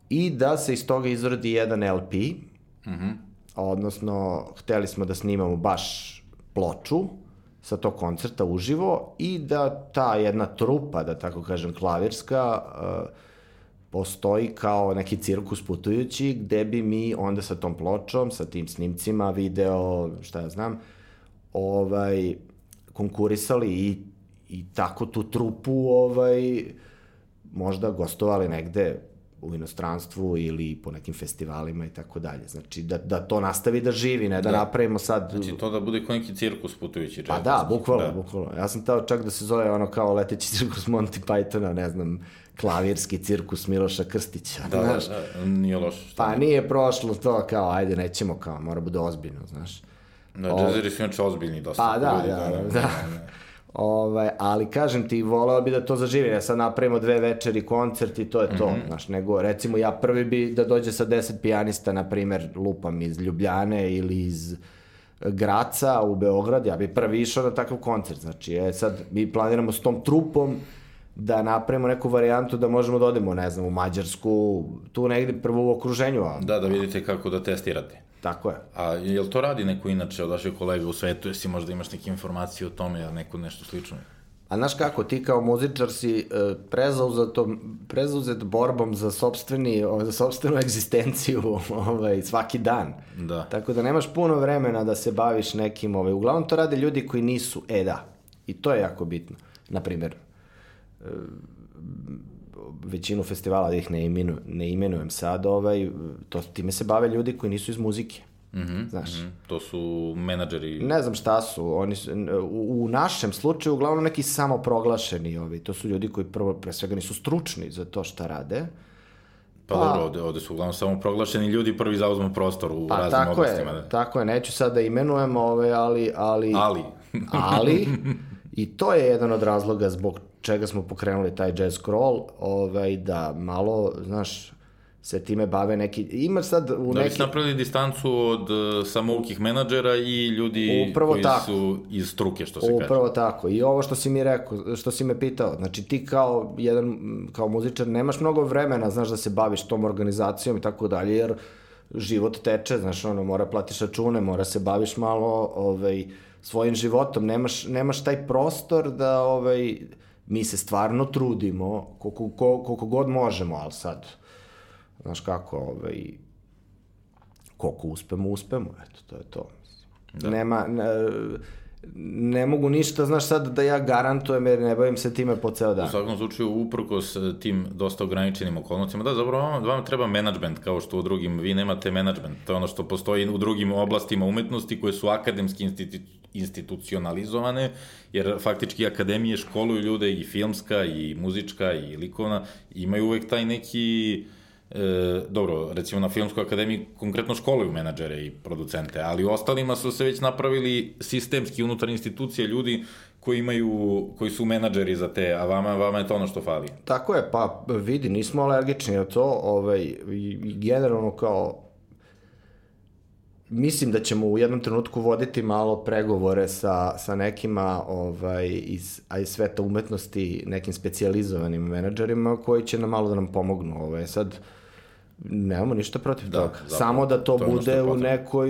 I da se iz toga izrodi jedan LP, mm -hmm. odnosno hteli smo da snimamo baš ploču sa tog koncerta uživo i da ta jedna trupa, da tako kažem, klavirska, uh, postoji kao neki cirkus putujući gde bi mi onda sa tom pločom, sa tim snimcima, video, šta ja znam, ovaj, konkurisali i, i tako tu trupu ovaj, možda gostovali negde u inostranstvu ili po nekim festivalima i tako dalje. Znači, da, da to nastavi da živi, ne da, da napravimo sad... Znači, to da bude kao neki cirkus putujući. Pa da, bukvalno, da. bukvalno. Ja sam teo čak da se zove ono kao leteći cirkus Monty Pythona, ne znam, klavirski cirkus Miloša Krstića. Da, da znaš? da, da, nije loše. Pa ne? nije prošlo to kao, ajde, nećemo kao, mora bude ozbiljno, znaš. Da, džezeri su inače ozbiljni dosta. Pa da, ljudi, da, da, da. da. Ovaj, ali kažem ti, voleo bi da to zaživi, ja sad napravimo dve večeri koncert i to je to, mm -hmm. znaš, nego recimo ja prvi bi da dođe sa deset pijanista, na primer, lupam iz Ljubljane ili iz Graca u Beograd, ja bi prvi išao na takav koncert, znači, je, sad mi planiramo s tom trupom da napravimo neku varijantu da možemo da odemo, ne znam, u Mađarsku, tu negde prvo u okruženju. A... Da, da vidite kako da testirate. Tako je. A je li to radi neko inače od vaših kolega u svetu? Jesi možda imaš neke informacije o tome, ja neko nešto slično? A znaš kako, ti kao muzičar si e, prezauzetom, prezauzet borbom za, sobstveni, za sobstvenu egzistenciju [laughs] ovaj, svaki dan. Da. Tako da nemaš puno vremena da se baviš nekim, ovaj, uglavnom to rade ljudi koji nisu, e da, i to je jako bitno. Naprimer, e, većinu festivala da ih ne, imenu, ne imenujem sad, ovaj, to, time se bave ljudi koji nisu iz muzike. Mm -hmm, znaš. Mm -hmm. To su menadžeri... Ne znam šta su. Oni su, u, u našem slučaju uglavnom neki samoproglašeni ovi. To su ljudi koji prvo, pre svega nisu stručni za to šta rade. Pa, pa dobro, ovde, ovde su uglavnom samo proglašeni ljudi prvi zauzmu prostor u pa, raznim tako oblastima. Je, da. Tako je, neću sad da imenujem ove, ali... Ali, ali. ali I to je jedan od razloga zbog čega smo pokrenuli taj jazz crawl, ovaj, da malo, znaš, se time bave neki... Ima sad u da neki... Da napravili distancu od uh, samoukih menadžera i ljudi Upravo koji tako. su iz struke, što se Upravo kaže. Upravo tako. I ovo što si mi rekao, što si me pitao, znači ti kao jedan, kao muzičar nemaš mnogo vremena, znaš, da se baviš tom organizacijom i tako dalje, jer život teče, znaš, ono, mora platiš račune, mora se baviš malo, ovaj, svojim životom, nemaš, nemaš taj prostor da, ovaj, mi se stvarno trudimo koliko, koliko god možemo, ali sad, znaš kako, ovaj, koliko uspemo, uspemo, eto, to je to. Da. Nema, ne, ne mogu ništa, znaš sad da ja garantujem jer ne bavim se time po ceo dan. U svakom slučaju, uprkos tim dosta ograničenim okolnostima, da, zapravo vam, vam treba management, kao što u drugim, vi nemate management, to je ono što postoji u drugim oblastima umetnosti koje su akademski institu, institucionalizovane, jer faktički akademije školuju ljude i filmska, i muzička, i likovna, imaju uvek taj neki e, dobro, recimo na Filmskoj akademiji konkretno školuju menadžere i producente, ali u ostalima su se već napravili sistemski unutar institucije ljudi koji imaju, koji su menadžeri za te, a vama, vama je to ono što fali. Tako je, pa vidi, nismo alergični na to, ovaj, generalno kao mislim da ćemo u jednom trenutku voditi malo pregovore sa, sa nekima ovaj, iz, a iz sveta umetnosti, nekim specializovanim menadžerima koji će nam malo da nam pomognu. Ovaj. Sad, nemamo ništa protiv da, toga. Zapravo, Samo da to, to bude u nekoj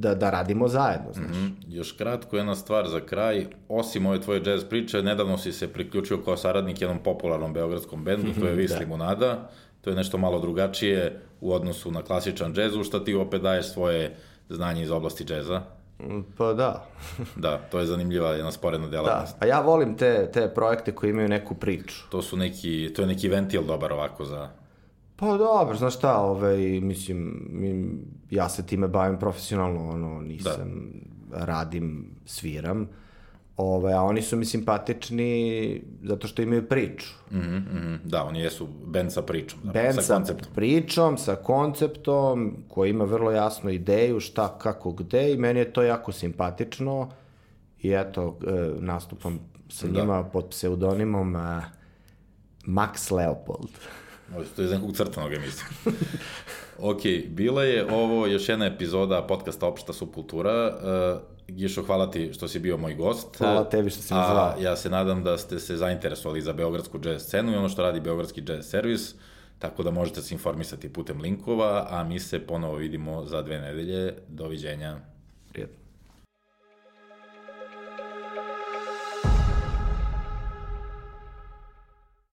da, da radimo zajedno, znači. Mm -hmm. Još kratko jedna stvar za kraj, osim ove tvoje jazz priče, nedavno si se priključio kao saradnik jednom popularnom beogradskom bendu, to je Vis da. Limunada, to je nešto malo drugačije u odnosu na klasičan džez, u šta ti opet daješ svoje znanje iz oblasti džeza. Pa da. [laughs] da, to je zanimljiva jedna sporedna delatnost. Da, a ja volim te, te projekte koji imaju neku priču. To su neki, to je neki ventil dobar ovako za... Pa dobro, znaš šta, ovaj, mislim, ja se time bavim profesionalno, ono, nisam, da. radim, sviram. Ove, a oni su mi simpatični zato što imaju priču. Mm -hmm, da, oni jesu band sa pričom. Da, band sa, sa konceptom. pričom, sa konceptom, koji ima vrlo jasnu ideju šta, kako, gde i meni je to jako simpatično i eto, e, nastupam sa da. njima pod pseudonimom e, Max Leopold. To je iz nekog crtanog emisija. [laughs] ok, bila je ovo još jedna epizoda podcasta Opšta subkultura. Uh, Gišo, hvala ti što si bio moj gost. Hvala tebi što si me zvao. Ja se nadam da ste se zainteresovali za beogradsku jazz scenu i ono što radi Beogradski jazz servis, tako da možete se informisati putem linkova, a mi se ponovo vidimo za dve nedelje. Doviđenja. Prijetno.